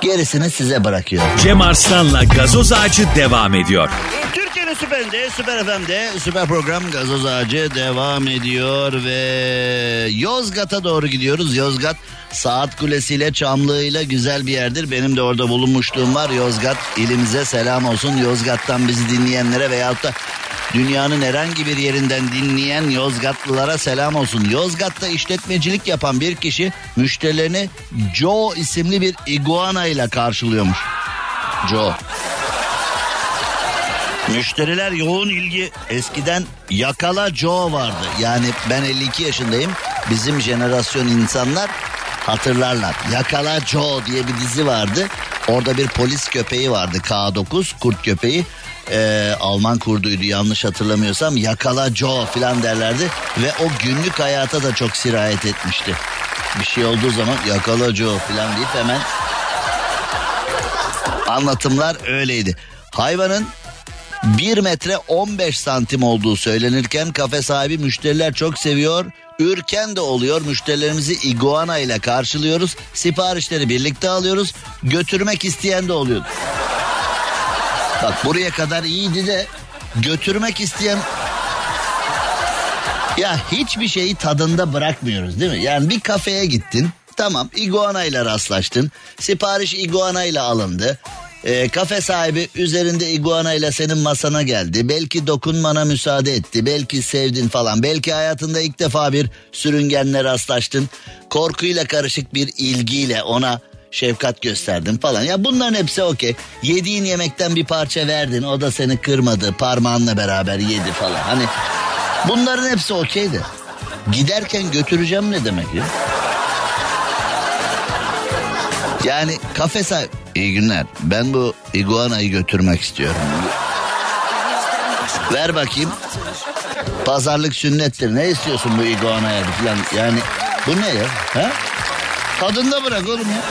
Gerisini size bırakıyorum. Cem Arslan'la gazoz ağacı devam ediyor. Türkiye'nin süperinde, süper FM'de, süper program Gazoz Ağacı devam ediyor ve Yozgat'a doğru gidiyoruz. Yozgat Saat Kulesi ile Çamlığı ile güzel bir yerdir. Benim de orada bulunmuşluğum var. Yozgat ilimize selam olsun. Yozgat'tan bizi dinleyenlere veyahut da Dünyanın herhangi bir yerinden dinleyen Yozgatlılara selam olsun. Yozgat'ta işletmecilik yapan bir kişi müşterilerini Joe isimli bir iguana ile karşılıyormuş. Joe. Müşteriler yoğun ilgi. Eskiden Yakala Joe vardı. Yani ben 52 yaşındayım. Bizim jenerasyon insanlar hatırlarlar. Yakala Joe diye bir dizi vardı. Orada bir polis köpeği vardı K9 kurt köpeği. Ee, Alman kurduydu yanlış hatırlamıyorsam. Yakala Joe falan derlerdi. Ve o günlük hayata da çok sirayet etmişti. Bir şey olduğu zaman yakala Joe falan deyip hemen anlatımlar öyleydi. Hayvanın 1 metre 15 santim olduğu söylenirken kafe sahibi müşteriler çok seviyor. Ürken de oluyor. Müşterilerimizi iguana ile karşılıyoruz. Siparişleri birlikte alıyoruz. Götürmek isteyen de oluyor. Bak buraya kadar iyiydi de götürmek isteyen ya hiçbir şeyi tadında bırakmıyoruz değil mi? Yani bir kafeye gittin. Tamam iguana ile rastlaştın. Sipariş iguana ile alındı. Ee, kafe sahibi üzerinde iguana ile senin masana geldi. Belki dokunmana müsaade etti. Belki sevdin falan. Belki hayatında ilk defa bir sürüngenle rastlaştın. Korkuyla karışık bir ilgiyle ona şefkat gösterdin falan. Ya bunların hepsi okey. Yediğin yemekten bir parça verdin. O da seni kırmadı. Parmağınla beraber yedi falan. Hani bunların hepsi okeydi. Giderken götüreceğim ne demek ya? Yani kafe sahibi... İyi günler. Ben bu iguanayı götürmek istiyorum. Ver bakayım. Pazarlık sünnettir. Ne istiyorsun bu iguanaya falan? Yani bu ne ya? Ha? Tadında bırak oğlum ya.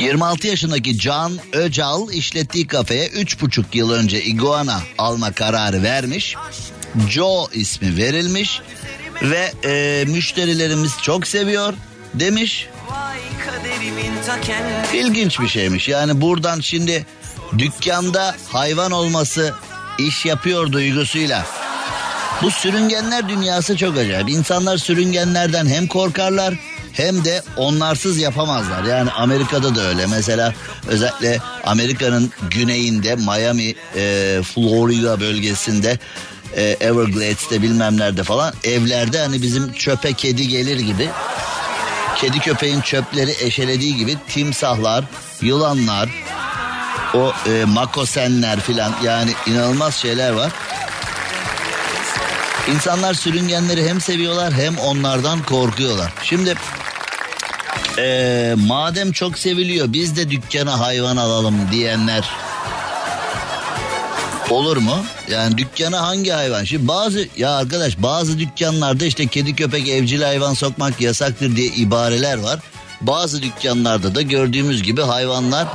26 yaşındaki Can Öcal işlettiği kafeye 3,5 yıl önce iguana alma kararı vermiş. Joe ismi verilmiş ve e, müşterilerimiz çok seviyor demiş. İlginç bir şeymiş. Yani buradan şimdi dükkanda hayvan olması iş yapıyor duygusuyla. Bu sürüngenler dünyası çok acayip. İnsanlar sürüngenlerden hem korkarlar hem de onlarsız yapamazlar. Yani Amerika'da da öyle. Mesela özellikle Amerika'nın güneyinde Miami, e, Florida bölgesinde e, Everglades'te bilmem nerede falan evlerde hani bizim çöpe kedi gelir gibi kedi köpeğin çöpleri eşelediği gibi timsahlar, yılanlar, o e, makosenler filan yani inanılmaz şeyler var. İnsanlar sürüngenleri hem seviyorlar hem onlardan korkuyorlar. Şimdi e, madem çok seviliyor biz de dükkana hayvan alalım diyenler olur mu? Yani dükkana hangi hayvan? Şimdi bazı ya arkadaş bazı dükkanlarda işte kedi köpek evcil hayvan sokmak yasaktır diye ibareler var. Bazı dükkanlarda da gördüğümüz gibi hayvanlar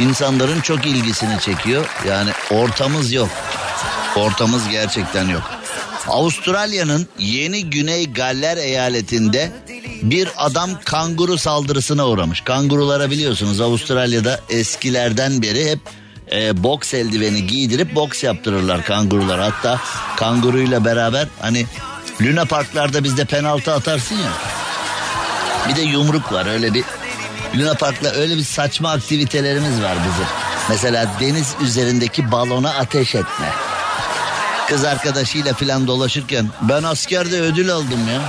insanların çok ilgisini çekiyor. Yani ortamız yok. Ortamız gerçekten yok. Avustralya'nın Yeni Güney Galler eyaletinde bir adam kanguru saldırısına uğramış. Kangurulara biliyorsunuz Avustralya'da eskilerden beri hep e, boks eldiveni giydirip boks yaptırırlar kangurular. Hatta kanguruyla beraber hani Luna Parklarda bizde penaltı atarsın ya. Bir de yumruk var öyle bir Luna Park'la öyle bir saçma aktivitelerimiz var bizim. Mesela deniz üzerindeki balona ateş etme. Kız arkadaşıyla filan dolaşırken ben askerde ödül aldım ya.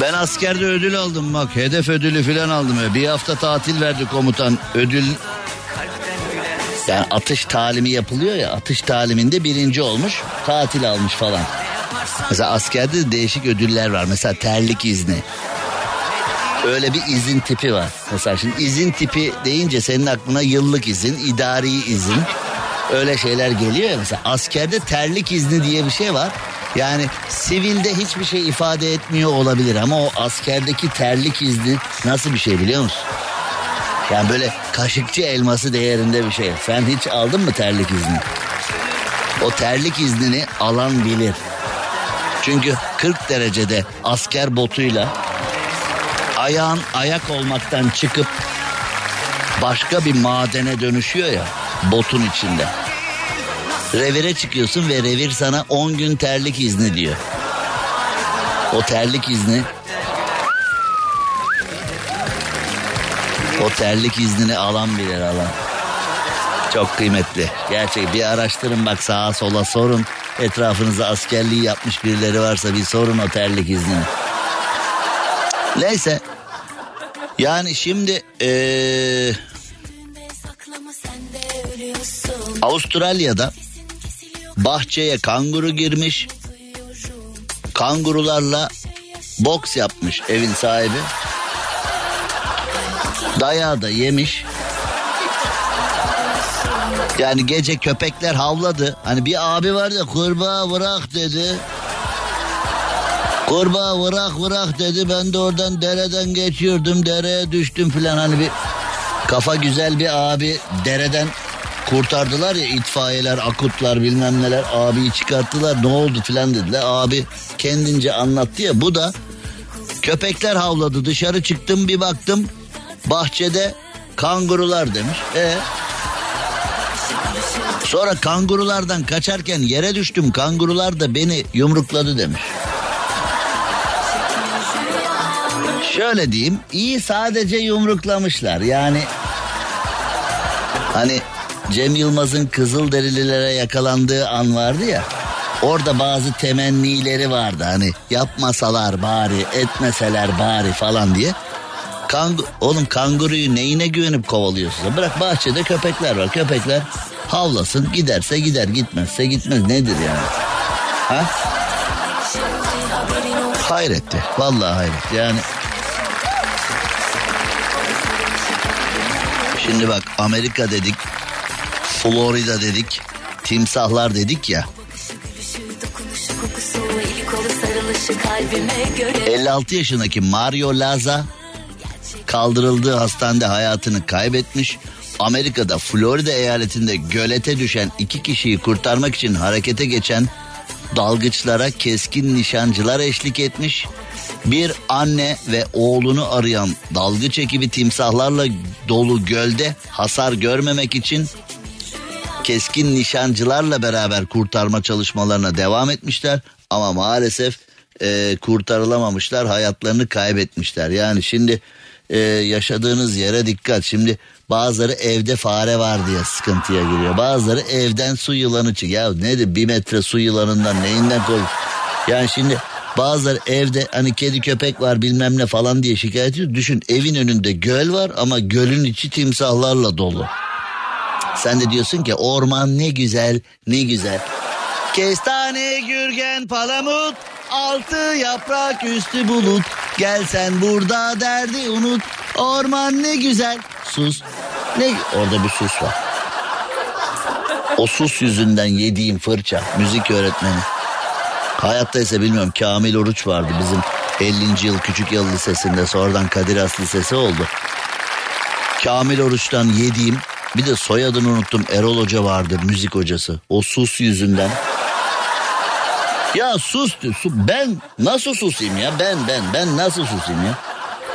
Ben askerde ödül aldım bak hedef ödülü filan aldım. ya. Bir hafta tatil verdi komutan ödül yani atış talimi yapılıyor ya atış taliminde birinci olmuş tatil almış falan. Mesela askerde de değişik ödüller var mesela terlik izni. Öyle bir izin tipi var. Mesela şimdi izin tipi deyince senin aklına yıllık izin, idari izin öyle şeyler geliyor ya mesela askerde terlik izni diye bir şey var. Yani sivilde hiçbir şey ifade etmiyor olabilir ama o askerdeki terlik izni nasıl bir şey biliyor musun? Yani böyle kaşıkçı elması değerinde bir şey. Sen hiç aldın mı terlik izni? O terlik iznini alan bilir. Çünkü 40 derecede asker botuyla ayağın ayak olmaktan çıkıp başka bir madene dönüşüyor ya botun içinde. Revire çıkıyorsun ve revir sana 10 gün terlik izni diyor. O terlik izni o terlik iznini alan bilir alan. Çok kıymetli. Gerçek bir araştırın bak sağa sola sorun. Etrafınızda askerliği yapmış birileri varsa bir sorun o terlik iznini. Neyse. Yani şimdi ee, Avustralya'da bahçeye kanguru girmiş. Kangurularla boks yapmış evin sahibi. Dayağı da yemiş. Yani gece köpekler havladı. Hani bir abi vardı kurbağa bırak dedi. Kurbağa bırak bırak dedi. Ben de oradan dereden geçiyordum. Dereye düştüm filan. Hani bir kafa güzel bir abi dereden kurtardılar ya itfaiyeler, akutlar bilmem neler. Abiyi çıkarttılar ne oldu filan dediler. Abi kendince anlattı ya. Bu da köpekler havladı. Dışarı çıktım bir baktım. Bahçede kangurular demiş. E Sonra kangurulardan kaçarken yere düştüm. Kangurular da beni yumrukladı demiş. Şöyle diyeyim, iyi sadece yumruklamışlar. Yani hani Cem Yılmaz'ın Kızılderililere yakalandığı an vardı ya. Orada bazı temennileri vardı hani yapmasalar bari etmeseler bari falan diye. Kangu Oğlum kanguruyu neyine güvenip kovalıyorsunuz? Bırak bahçede köpekler var. Köpekler havlasın giderse gider gitmezse gitmez nedir yani? Ha? Hayretti. Vallahi hayret. Yani Şimdi bak Amerika dedik, Florida dedik, timsahlar dedik ya. 56 yaşındaki Mario Laza kaldırıldığı hastanede hayatını kaybetmiş. Amerika'da Florida eyaletinde gölete düşen iki kişiyi kurtarmak için harekete geçen dalgıçlara keskin nişancılar eşlik etmiş. Bir anne ve oğlunu arayan dalgıç ekibi timsahlarla dolu gölde hasar görmemek için keskin nişancılarla beraber kurtarma çalışmalarına devam etmişler. Ama maalesef e, kurtarılamamışlar hayatlarını kaybetmişler. Yani şimdi e, yaşadığınız yere dikkat. Şimdi bazıları evde fare var diye sıkıntıya giriyor. Bazıları evden su yılanı çıkıyor. Ya nedir bir metre su yılanından neyinden kork? Yani şimdi bazıları evde hani kedi köpek var bilmem ne falan diye şikayet ediyor. Düşün evin önünde göl var ama gölün içi timsahlarla dolu. Sen de diyorsun ki orman ne güzel ne güzel. Kestane, gürgen, palamut, altı yaprak üstü bulut. Gel sen burada derdi unut. Orman ne güzel. Sus. Ne? Orada bir sus var. O sus yüzünden yediğim fırça. Müzik öğretmeni. Hayatta ise bilmiyorum Kamil Oruç vardı bizim 50. yıl Küçük Yıl Lisesi'nde sonradan Kadir Has Lisesi oldu. Kamil Oruç'tan yediğim bir de soyadını unuttum Erol Hoca vardı müzik hocası. O sus yüzünden. Ya sus, sus ben nasıl susayım ya ben ben ben nasıl susayım ya.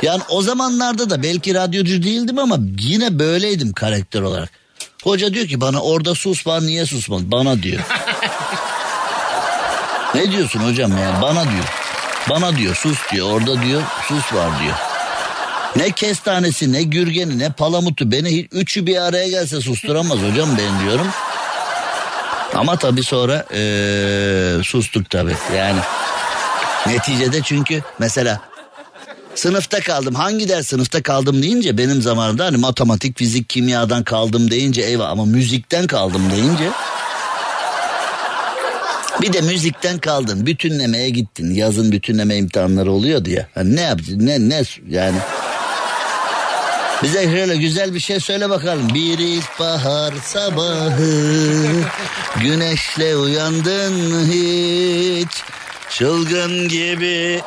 Yani o zamanlarda da belki radyocu değildim ama yine böyleydim karakter olarak. Hoca diyor ki bana orada sus var niye susmadın bana diyor. ne diyorsun hocam ya bana diyor. Bana diyor sus diyor orada diyor sus var diyor. Ne kestanesi ne gürgeni ne palamutu beni üçü bir araya gelse susturamaz hocam ben diyorum. Ama tabii sonra ee, sustuk tabii. Yani. Neticede çünkü mesela sınıfta kaldım. Hangi ders sınıfta kaldım deyince benim zamanımda hani matematik, fizik, kimyadan kaldım deyince eyvah ama müzikten kaldım deyince bir de müzikten kaldın bütünlemeye gittin. Yazın bütünleme imtihanları oluyordu ya. Hani ne yapacaksın ne ne yani bize şöyle güzel bir şey söyle bakalım. Bir ilkbahar sabahı güneşle uyandın hiç? Çılgın gibi.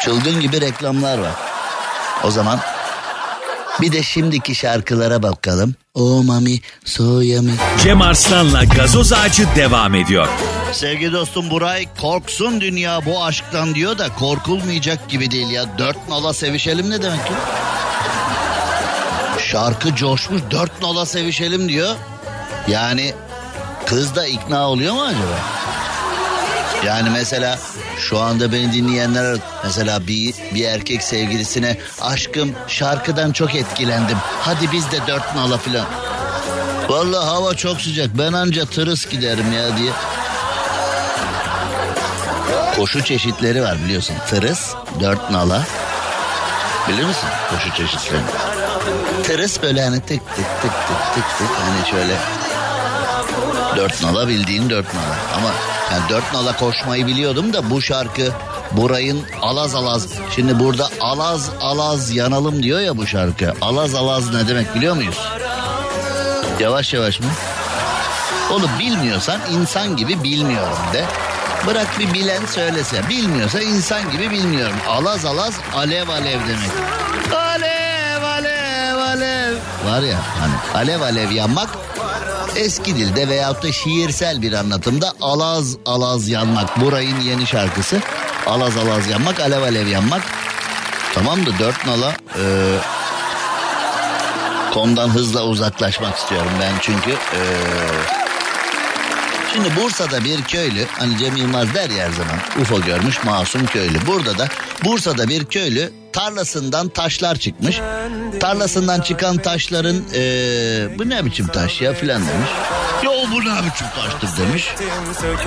Çılgın gibi reklamlar var. O zaman bir de şimdiki şarkılara bakalım. O mami soyami. Cem Arslan'la gazoz ağacı devam ediyor. Sevgili dostum Buray korksun dünya bu aşktan diyor da korkulmayacak gibi değil ya. Dört nala sevişelim ne demek ki? Şarkı coşmuş dört nala sevişelim diyor. Yani kız da ikna oluyor mu acaba? Yani mesela şu anda beni dinleyenler mesela bir, bir erkek sevgilisine aşkım şarkıdan çok etkilendim. Hadi biz de dört nala filan. Vallahi hava çok sıcak ben anca tırıs giderim ya diye. Koşu çeşitleri var biliyorsun. Tırıs, dört nala. Bilir misin koşu çeşitlerini? Tırıs böyle hani tık tık tık tık tık tık hani şöyle dört nala bildiğin dört nala. Ama yani dört nala koşmayı biliyordum da bu şarkı burayın alaz alaz. Şimdi burada alaz alaz yanalım diyor ya bu şarkı. Alaz alaz ne demek biliyor muyuz? Yavaş yavaş mı? Oğlum bilmiyorsan insan gibi bilmiyorum de. Bırak bir bilen söylese. Bilmiyorsa insan gibi bilmiyorum. Alaz alaz alev alev demek. Alev alev alev. Var ya hani alev alev yanmak eski dilde veyahut da şiirsel bir anlatımda alaz alaz yanmak. Burayın yeni şarkısı. Alaz alaz yanmak, alev alev yanmak. Tamam da dört nala e, konudan hızla uzaklaşmak istiyorum ben çünkü. E, Şimdi Bursa'da bir köylü hani Cem Yılmaz der ya her zaman UFO görmüş masum köylü. Burada da Bursa'da bir köylü tarlasından taşlar çıkmış. Tarlasından çıkan taşların ee, bu ne biçim taş ya filan demiş. Yo bu ne biçim taştır demiş.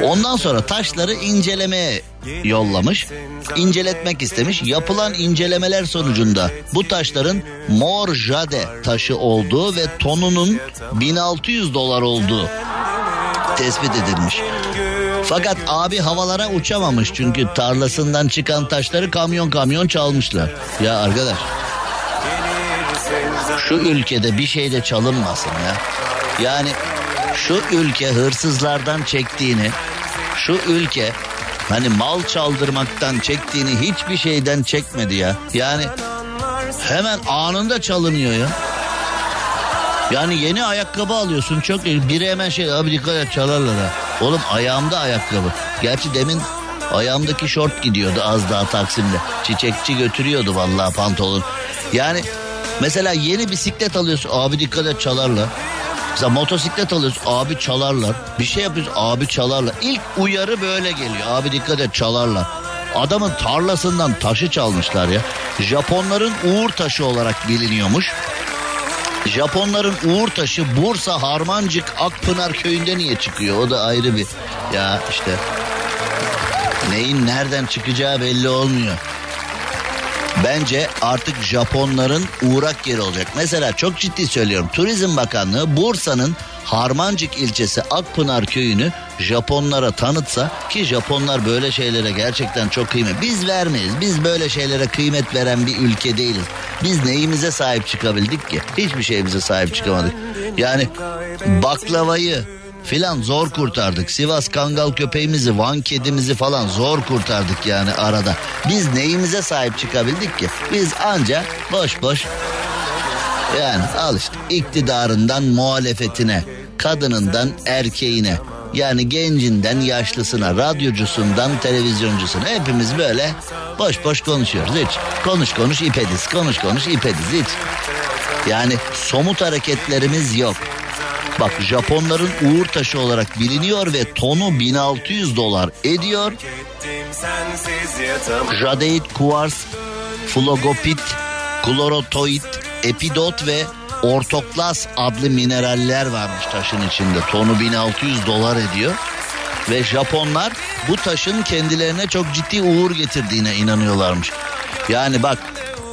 Ondan sonra taşları incelemeye yollamış. İnceletmek istemiş. Yapılan incelemeler sonucunda bu taşların mor jade taşı olduğu ve tonunun 1600 dolar olduğu tespit edilmiş. Fakat abi havalara uçamamış çünkü tarlasından çıkan taşları kamyon kamyon çalmışlar. Ya arkadaş şu ülkede bir şey de çalınmasın ya. Yani şu ülke hırsızlardan çektiğini, şu ülke hani mal çaldırmaktan çektiğini hiçbir şeyden çekmedi ya. Yani hemen anında çalınıyor ya. Yani yeni ayakkabı alıyorsun çok. Biri hemen şey abi dikkat et çalarlar ha. Oğlum ayağımda ayakkabı. Gerçi demin ayağımdaki şort gidiyordu az daha Taksim'de. Çiçekçi götürüyordu vallahi pantolon. Yani mesela yeni bisiklet alıyorsun abi dikkat et çalarlar. Mesela motosiklet alıyorsun abi çalarlar. Bir şey yapıyorsun abi çalarlar. İlk uyarı böyle geliyor abi dikkat et çalarlar. Adamın tarlasından taşı çalmışlar ya. Japonların uğur taşı olarak biliniyormuş. Japonların uğur taşı Bursa Harmancık Akpınar köyünde niye çıkıyor? O da ayrı bir ya işte neyin nereden çıkacağı belli olmuyor. Bence artık Japonların uğrak yeri olacak. Mesela çok ciddi söylüyorum. Turizm Bakanlığı Bursa'nın Harmancık ilçesi Akpınar köyünü Japonlara tanıtsa ki Japonlar böyle şeylere gerçekten çok kıymet. Biz vermeyiz. Biz böyle şeylere kıymet veren bir ülke değiliz. Biz neyimize sahip çıkabildik ki? Hiçbir şeyimize sahip çıkamadık. Yani baklavayı filan zor kurtardık. Sivas Kangal köpeğimizi, Van kedimizi falan zor kurtardık yani arada. Biz neyimize sahip çıkabildik ki? Biz anca boş boş yani al işte iktidarından muhalefetine, kadınından erkeğine, yani gencinden yaşlısına, radyocusundan televizyoncusuna hepimiz böyle boş boş konuşuyoruz hiç. Konuş konuş ipediz, konuş konuş ipediz hiç. Yani somut hareketlerimiz yok. Bak Japonların uğur taşı olarak biliniyor ve tonu 1600 dolar ediyor. Jadeit kuvars, flogopit, klorotoid, epidot ve ortoklas adlı mineraller varmış taşın içinde. Tonu 1600 dolar ediyor. Ve Japonlar bu taşın kendilerine çok ciddi uğur getirdiğine inanıyorlarmış. Yani bak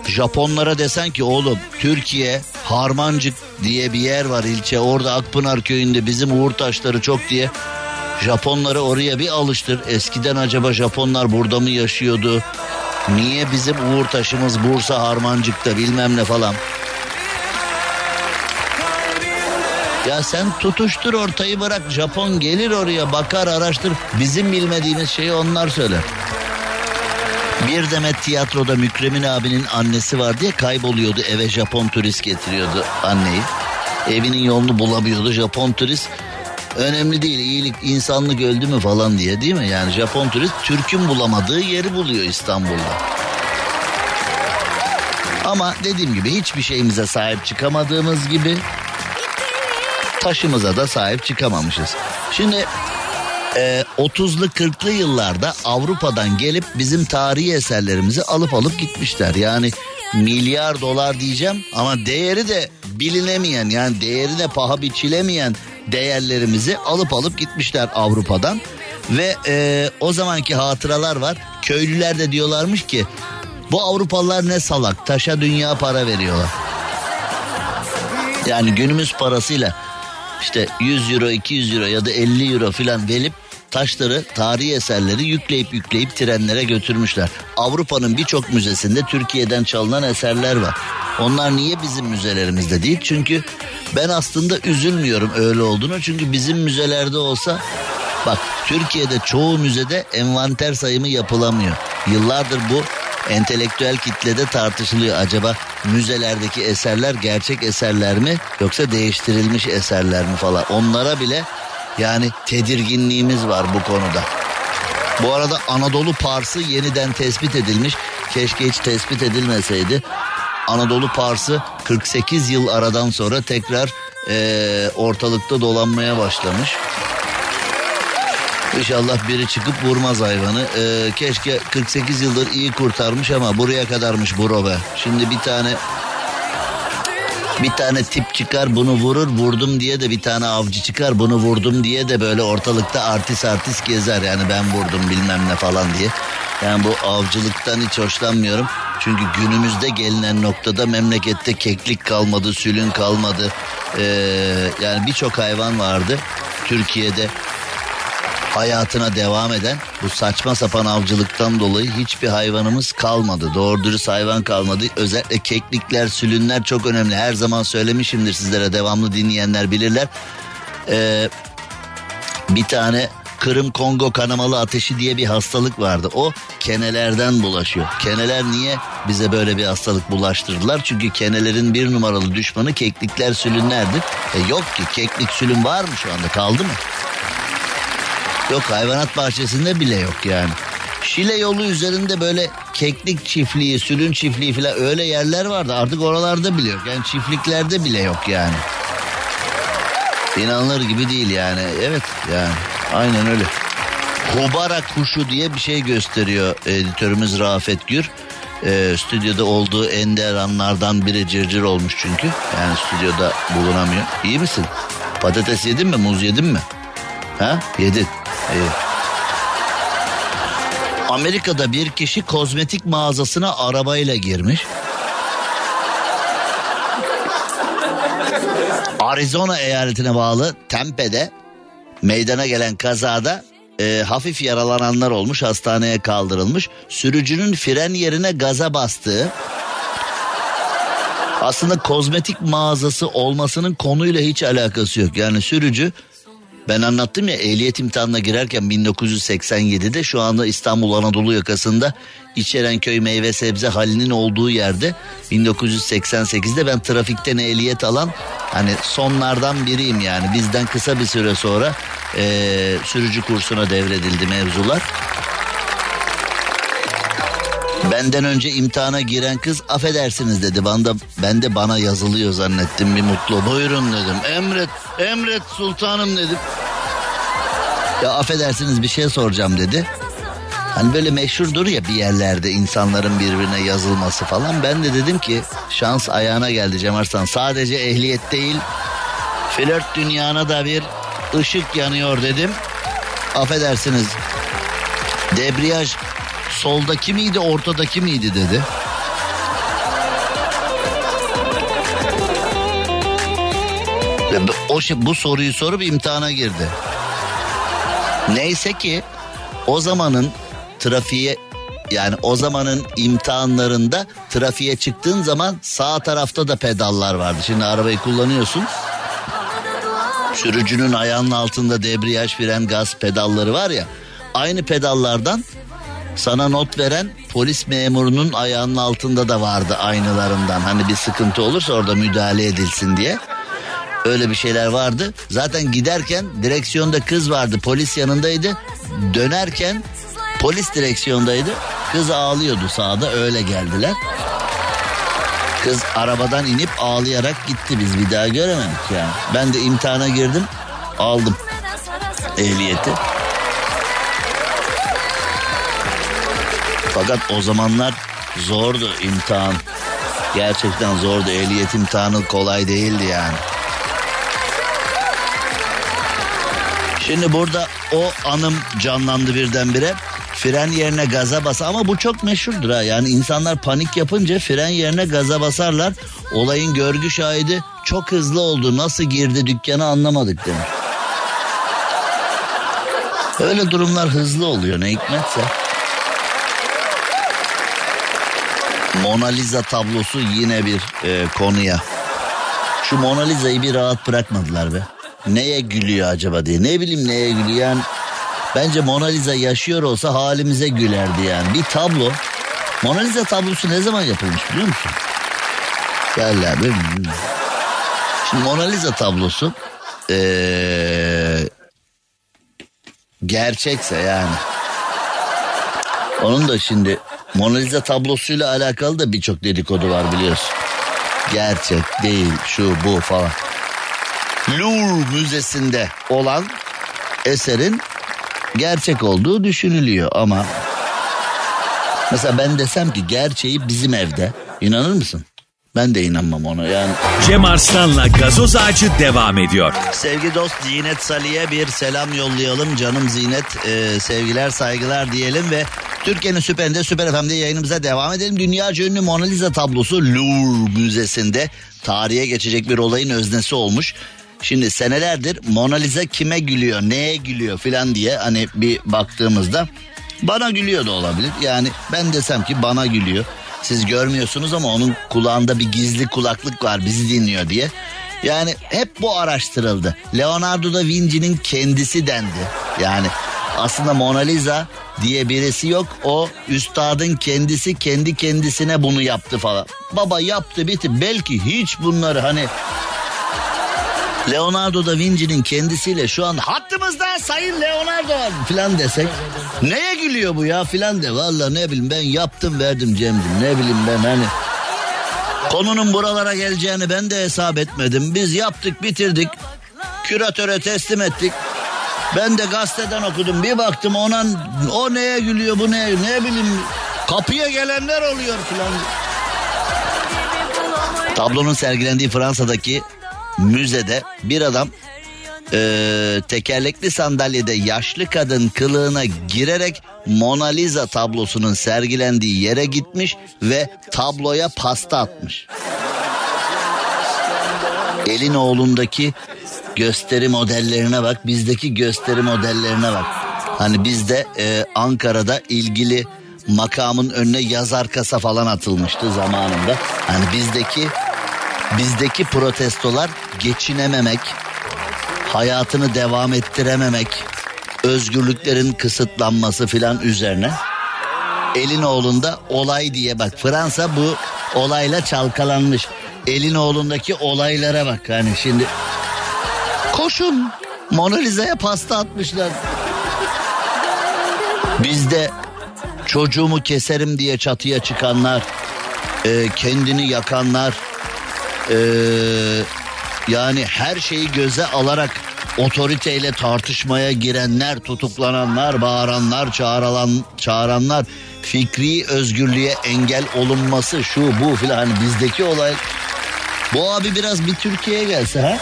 Japonlara desen ki oğlum Türkiye Harmancık diye bir yer var ilçe orada Akpınar köyünde bizim uğur taşları çok diye Japonları oraya bir alıştır. Eskiden acaba Japonlar burada mı yaşıyordu? Niye bizim uğur taşımız Bursa Harmancık'ta bilmem ne falan. Ya sen tutuştur ortayı bırak Japon gelir oraya bakar araştır bizim bilmediğimiz şeyi onlar söyler. Bir demet tiyatroda Mükremin abinin annesi var diye kayboluyordu eve Japon turist getiriyordu anneyi. Evinin yolunu bulamıyordu Japon turist. Önemli değil iyilik insanlık öldü mü falan diye değil mi? Yani Japon turist Türk'ün bulamadığı yeri buluyor İstanbul'da. Ama dediğim gibi hiçbir şeyimize sahip çıkamadığımız gibi taşımıza da sahip çıkamamışız. Şimdi Ee, 30'lu 40'lı yıllarda Avrupa'dan gelip bizim tarihi eserlerimizi alıp alıp gitmişler. Yani milyar dolar diyeceğim ama değeri de bilinemeyen yani değerine paha biçilemeyen değerlerimizi alıp alıp gitmişler Avrupa'dan. Ve e, o zamanki hatıralar var. Köylüler de diyorlarmış ki bu Avrupalılar ne salak taşa dünya para veriyorlar. Yani günümüz parasıyla işte 100 euro 200 euro ya da 50 euro filan verip taşları tarihi eserleri yükleyip yükleyip trenlere götürmüşler. Avrupa'nın birçok müzesinde Türkiye'den çalınan eserler var. Onlar niye bizim müzelerimizde değil? Çünkü ben aslında üzülmüyorum öyle olduğunu. Çünkü bizim müzelerde olsa bak Türkiye'de çoğu müzede envanter sayımı yapılamıyor. Yıllardır bu entelektüel kitlede tartışılıyor. Acaba müzelerdeki eserler gerçek eserler mi yoksa değiştirilmiş eserler mi falan. Onlara bile yani tedirginliğimiz var bu konuda. Bu arada Anadolu Parsı yeniden tespit edilmiş. Keşke hiç tespit edilmeseydi. Anadolu Parsı 48 yıl aradan sonra tekrar eee, ortalıkta dolanmaya başlamış. İnşallah biri çıkıp vurmaz hayvanı. Ee, keşke 48 yıldır iyi kurtarmış ama buraya kadarmış bro be. Şimdi bir tane bir tane tip çıkar bunu vurur vurdum diye de bir tane avcı çıkar bunu vurdum diye de böyle ortalıkta artist artist gezer yani ben vurdum bilmem ne falan diye. Yani bu avcılıktan hiç hoşlanmıyorum. Çünkü günümüzde gelinen noktada memlekette keklik kalmadı, sülün kalmadı. Ee, yani birçok hayvan vardı Türkiye'de hayatına devam eden bu saçma sapan avcılıktan dolayı hiçbir hayvanımız kalmadı. Doğru dürüst hayvan kalmadı. Özellikle keklikler, sülünler çok önemli. Her zaman söylemişimdir sizlere devamlı dinleyenler bilirler. Ee, bir tane Kırım Kongo kanamalı ateşi diye bir hastalık vardı. O kenelerden bulaşıyor. Keneler niye bize böyle bir hastalık bulaştırdılar? Çünkü kenelerin bir numaralı düşmanı keklikler, sülünlerdir. E yok ki keklik, sülün var mı şu anda kaldı mı? Yok hayvanat bahçesinde bile yok yani. Şile yolu üzerinde böyle keklik çiftliği, sülün çiftliği falan öyle yerler vardı. Artık oralarda bile yok. Yani çiftliklerde bile yok yani. İnanılır gibi değil yani. Evet yani aynen öyle. Hubara kuşu diye bir şey gösteriyor editörümüz Rafet Gür. Ee, stüdyoda olduğu ender anlardan biri cırcır olmuş çünkü. Yani stüdyoda bulunamıyor. İyi misin? Patates yedin mi? Muz yedin mi? Ha? Yedin. İyi. Amerika'da bir kişi kozmetik mağazasına arabayla girmiş. Arizona eyaletine bağlı Tempe'de meydana gelen kazada e, hafif yaralananlar olmuş hastaneye kaldırılmış. Sürücünün fren yerine gaza bastığı aslında kozmetik mağazası olmasının konuyla hiç alakası yok. Yani sürücü ben anlattım ya ehliyet imtihanına girerken 1987'de şu anda İstanbul Anadolu yakasında İçerenköy meyve sebze halinin olduğu yerde 1988'de ben trafikten ehliyet alan hani sonlardan biriyim yani bizden kısa bir süre sonra eee, sürücü kursuna devredildi mevzular. Benden önce imtihana giren kız affedersiniz dedi. Ben de, ben de bana yazılıyor zannettim bir mutlu. Buyurun dedim. Emret, emret sultanım dedim. Ya affedersiniz bir şey soracağım dedi. Hani böyle meşhurdur ya bir yerlerde insanların birbirine yazılması falan. Ben de dedim ki şans ayağına geldi Cem Arslan. Sadece ehliyet değil flört dünyana da bir ışık yanıyor dedim. Affedersiniz debriyaj soldaki miydi ortadaki miydi dedi. O şey, bu soruyu sorup imtihana girdi. Neyse ki o zamanın trafiğe yani o zamanın imtihanlarında trafiğe çıktığın zaman sağ tarafta da pedallar vardı. Şimdi arabayı kullanıyorsun. Sürücünün ayağının altında debriyaj, fren, gaz pedalları var ya. Aynı pedallardan sana not veren polis memurunun ayağının altında da vardı aynılarından. Hani bir sıkıntı olursa orada müdahale edilsin diye. Öyle bir şeyler vardı. Zaten giderken direksiyonda kız vardı. Polis yanındaydı. Dönerken polis direksiyondaydı. Kız ağlıyordu sağda öyle geldiler. Kız arabadan inip ağlayarak gitti biz bir daha göremedik yani. Ben de imtihana girdim aldım ehliyeti. Fakat o zamanlar zordu imtihan. Gerçekten zordu. Ehliyet imtihanı kolay değildi yani. Şimdi burada o anım canlandı birdenbire. Fren yerine gaza bas ama bu çok meşhurdur ha. Yani insanlar panik yapınca fren yerine gaza basarlar. Olayın görgü şahidi çok hızlı oldu. Nasıl girdi dükkana anlamadık demiş. Öyle durumlar hızlı oluyor ne hikmetse. Mona Lisa tablosu yine bir e, konuya. Şu Mona Lisa'yı bir rahat bırakmadılar be. Neye gülüyor acaba diye. Ne bileyim neye gülüyor yani. Bence Mona Lisa yaşıyor olsa halimize gülerdi yani. Bir tablo. Mona Lisa tablosu ne zaman yapılmış biliyor musun? Gel abi. Şimdi Mona Lisa tablosu ee, gerçekse yani. Onun da şimdi Mona Lisa tablosuyla alakalı da birçok dedikodu var biliyorsun. Gerçek değil şu bu falan. Louvre Müzesi'nde olan eserin gerçek olduğu düşünülüyor ama mesela ben desem ki gerçeği bizim evde inanır mısın? Ben de inanmam ona yani. Cem Arslan'la gazoz ağacı devam ediyor. Sevgi dost Zinet Salih'e bir selam yollayalım. Canım Zinet e, sevgiler saygılar diyelim ve Türkiye'nin süperinde Süper FM'de yayınımıza devam edelim. Dünyaca ünlü Mona Lisa tablosu Louvre Müzesi'nde tarihe geçecek bir olayın öznesi olmuş. Şimdi senelerdir Mona Lisa kime gülüyor, neye gülüyor filan diye hani bir baktığımızda bana gülüyor da olabilir. Yani ben desem ki bana gülüyor. Siz görmüyorsunuz ama onun kulağında bir gizli kulaklık var bizi dinliyor diye. Yani hep bu araştırıldı. Leonardo da Vinci'nin kendisi dendi. Yani aslında Mona Lisa diye birisi yok. O üstadın kendisi kendi kendisine bunu yaptı falan. Baba yaptı bitti. Belki hiç bunları hani Leonardo da Vinci'nin kendisiyle şu an hattımızda Sayın Leonardo filan desek neye gülüyor bu ya filan de? Valla ne bileyim ben yaptım verdim Cem'cim ne bileyim ben hani. Konunun buralara geleceğini ben de hesap etmedim. Biz yaptık bitirdik küratöre teslim ettik. Ben de gazeteden okudum bir baktım ona o neye gülüyor bu ne ne bileyim kapıya gelenler oluyor filan. Tablonun sergilendiği Fransa'daki müzede bir adam e, tekerlekli sandalyede yaşlı kadın kılığına girerek Mona Lisa tablosunun sergilendiği yere gitmiş ve tabloya pasta atmış. Elin oğlundaki gösteri modellerine bak, bizdeki gösteri modellerine bak. Hani bizde e, Ankara'da ilgili makamın önüne yazar kasa falan atılmıştı zamanında. Hani bizdeki bizdeki protestolar geçinememek, hayatını devam ettirememek, özgürlüklerin kısıtlanması filan üzerine. Elin oğlunda olay diye bak Fransa bu olayla çalkalanmış. Elin oğlundaki olaylara bak hani şimdi koşun Mona Lisa'ya pasta atmışlar. Bizde çocuğumu keserim diye çatıya çıkanlar, e, kendini yakanlar, e, yani her şeyi göze alarak otoriteyle tartışmaya girenler, tutuklananlar, bağıranlar, çağrılan, çağıranlar, fikri özgürlüğe engel olunması şu bu filan hani bizdeki olay. Bu abi biraz bir Türkiye'ye gelse ha?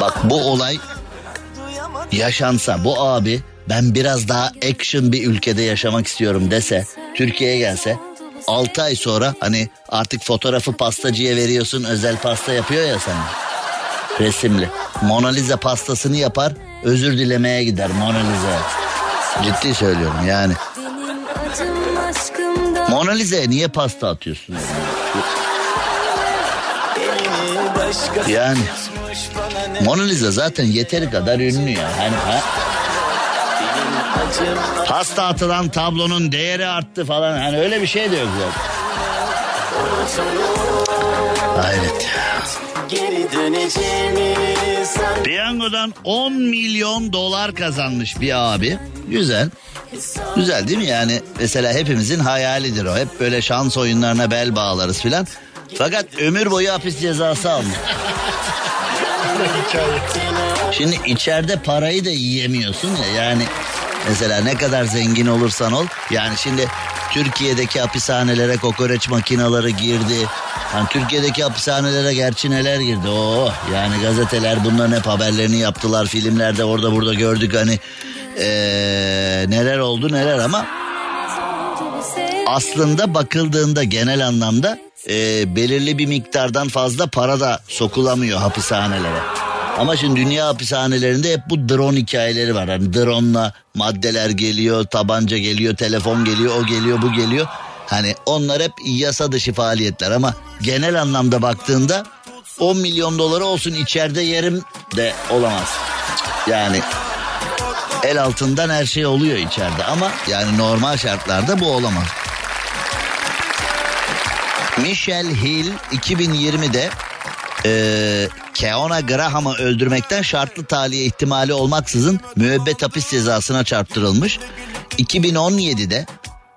Bak bu olay yaşansa bu abi ben biraz daha action bir ülkede yaşamak istiyorum dese Türkiye'ye gelse 6 ay sonra hani artık fotoğrafı pastacıya veriyorsun özel pasta yapıyor ya sana. Resimli. Mona Lisa pastasını yapar özür dilemeye gider Mona Lisa. Ciddi söylüyorum yani. Mona Lisa'ya niye pasta atıyorsun? Yani Mona Lisa zaten yeteri kadar ünlü ya. Hani ha? Pasta atılan tablonun değeri arttı falan. Hani öyle bir şey de yok zaten. Hayret. Piyangodan 10 milyon dolar kazanmış bir abi. Güzel. Güzel değil mi yani? Mesela hepimizin hayalidir o. Hep böyle şans oyunlarına bel bağlarız filan. Fakat ömür boyu hapis cezası almış. Şimdi içeride parayı da yiyemiyorsun ya yani Mesela ne kadar zengin olursan ol. Yani şimdi Türkiye'deki hapishanelere kokoreç makinaları girdi. Yani Türkiye'deki hapishanelere gerçi neler girdi. Oo, yani gazeteler bunların hep haberlerini yaptılar. Filmlerde orada burada gördük hani ee, neler oldu neler ama aslında bakıldığında genel anlamda e, belirli bir miktardan fazla para da sokulamıyor hapishanelere. Ama şimdi dünya hapishanelerinde hep bu drone hikayeleri var. Hani drone'la maddeler geliyor, tabanca geliyor, telefon geliyor, o geliyor, bu geliyor. Hani onlar hep yasa dışı faaliyetler ama genel anlamda baktığında 10 milyon doları olsun içeride yerim de olamaz. Yani el altından her şey oluyor içeride ama yani normal şartlarda bu olamaz. Michelle Hill 2020'de e, Keona Graham'ı öldürmekten şartlı tahliye ihtimali olmaksızın müebbet hapis cezasına çarptırılmış. 2017'de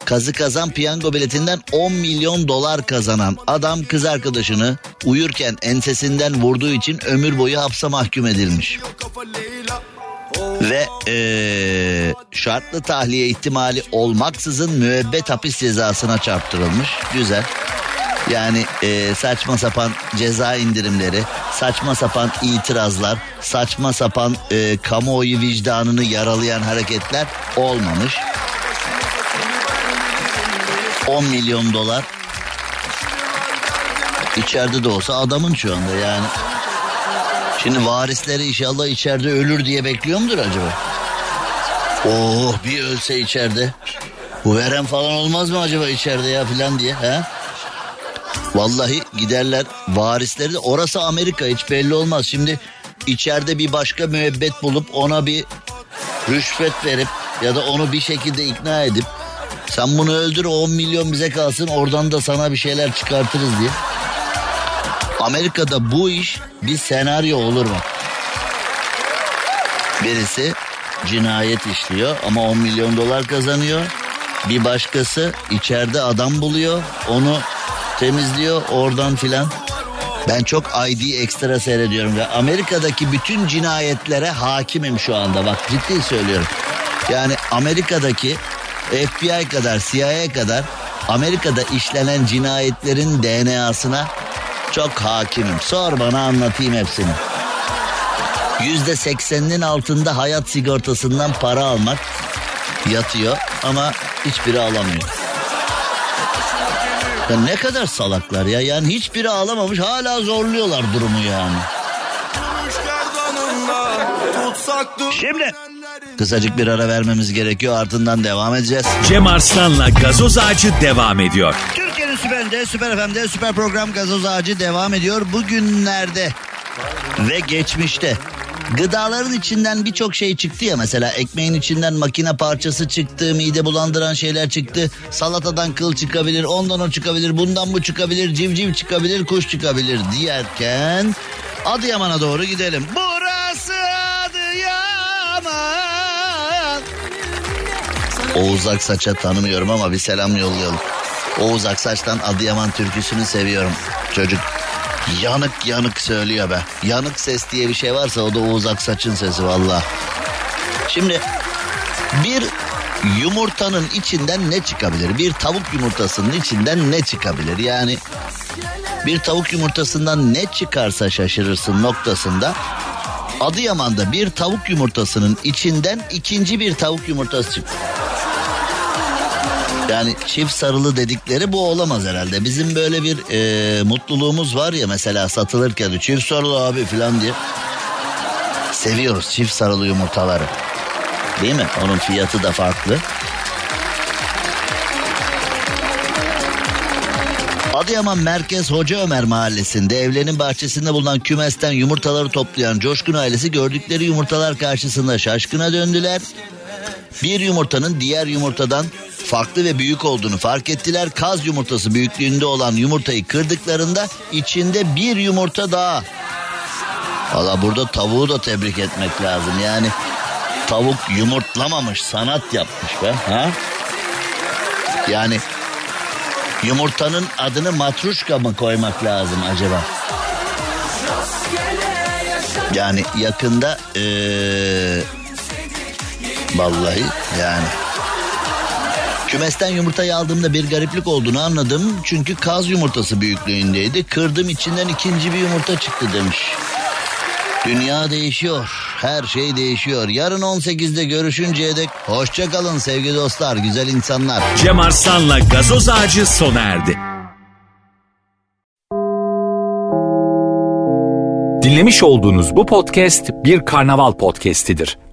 kazı kazan piyango biletinden 10 milyon dolar kazanan adam kız arkadaşını uyurken ensesinden vurduğu için ömür boyu hapse mahkum edilmiş. Ve ee, şartlı tahliye ihtimali olmaksızın müebbet hapis cezasına çarptırılmış. Güzel. Yani e, saçma sapan ceza indirimleri, saçma sapan itirazlar, saçma sapan e, kamuoyu vicdanını yaralayan hareketler olmamış. 10 milyon dolar içeride de olsa adamın şu anda yani. Şimdi varisleri inşallah içeride ölür diye bekliyor mudur acaba? Oh bir ölse içeride. Bu veren falan olmaz mı acaba içeride ya filan diye ha? Vallahi giderler varisleri de orası Amerika hiç belli olmaz. Şimdi içeride bir başka müebbet bulup ona bir rüşvet verip ya da onu bir şekilde ikna edip sen bunu öldür 10 milyon bize kalsın oradan da sana bir şeyler çıkartırız diye. Amerika'da bu iş bir senaryo olur mu? Birisi cinayet işliyor ama 10 milyon dolar kazanıyor. Bir başkası içeride adam buluyor onu temizliyor oradan filan. Ben çok ID ekstra seyrediyorum ve Amerika'daki bütün cinayetlere hakimim şu anda bak ciddi söylüyorum. Yani Amerika'daki FBI kadar CIA kadar Amerika'da işlenen cinayetlerin DNA'sına çok hakimim. Sor bana anlatayım hepsini. Yüzde sekseninin altında hayat sigortasından para almak yatıyor ama hiçbiri alamıyor. Ya ne kadar salaklar ya. Yani hiçbiri ağlamamış hala zorluyorlar durumu yani. Şimdi kısacık bir ara vermemiz gerekiyor ardından devam edeceğiz. Cem Arslan'la gazoz ağacı devam ediyor. Türkiye'nin süperinde, süper FM'de süper program gazoz ağacı devam ediyor. Bugünlerde ve geçmişte Gıdaların içinden birçok şey çıktı ya mesela ekmeğin içinden makine parçası çıktı, mide bulandıran şeyler çıktı. Salatadan kıl çıkabilir, ondan o çıkabilir, bundan bu çıkabilir, civciv çıkabilir, kuş çıkabilir diyerken Adıyaman'a doğru gidelim. Burası Adıyaman. Oğuz Aksaç'a tanımıyorum ama bir selam yollayalım. Oğuz Aksaç'tan Adıyaman türküsünü seviyorum. Çocuk yanık yanık söylüyor be. Yanık ses diye bir şey varsa o da Oğuz Aksaç'ın sesi valla. Şimdi bir yumurtanın içinden ne çıkabilir? Bir tavuk yumurtasının içinden ne çıkabilir? Yani bir tavuk yumurtasından ne çıkarsa şaşırırsın noktasında Adıyaman'da bir tavuk yumurtasının içinden ikinci bir tavuk yumurtası çıktı. Yani çift sarılı dedikleri bu olamaz herhalde. Bizim böyle bir e, mutluluğumuz var ya mesela satılırken çift sarılı abi falan diye. Seviyoruz çift sarılı yumurtaları. Değil mi? Onun fiyatı da farklı. Adıyaman Merkez Hoca Ömer Mahallesi'nde evlerinin bahçesinde bulunan kümesten yumurtaları toplayan Coşkun ailesi gördükleri yumurtalar karşısında şaşkına döndüler. Bir yumurtanın diğer yumurtadan farklı ve büyük olduğunu fark ettiler. Kaz yumurtası büyüklüğünde olan yumurtayı kırdıklarında içinde bir yumurta daha. Valla burada tavuğu da tebrik etmek lazım. Yani tavuk yumurtlamamış sanat yapmış be. Ha? Yani yumurtanın adını matruşka mı koymak lazım acaba? Yani yakında ee, Vallahi yani. Kümesten yumurtayı aldığımda bir gariplik olduğunu anladım. Çünkü kaz yumurtası büyüklüğündeydi. Kırdım içinden ikinci bir yumurta çıktı demiş. Dünya değişiyor. Her şey değişiyor. Yarın 18'de görüşünceye dek hoşça kalın sevgili dostlar, güzel insanlar. Cem Arslan'la gazoz ağacı sona erdi. Dinlemiş olduğunuz bu podcast bir karnaval podcastidir.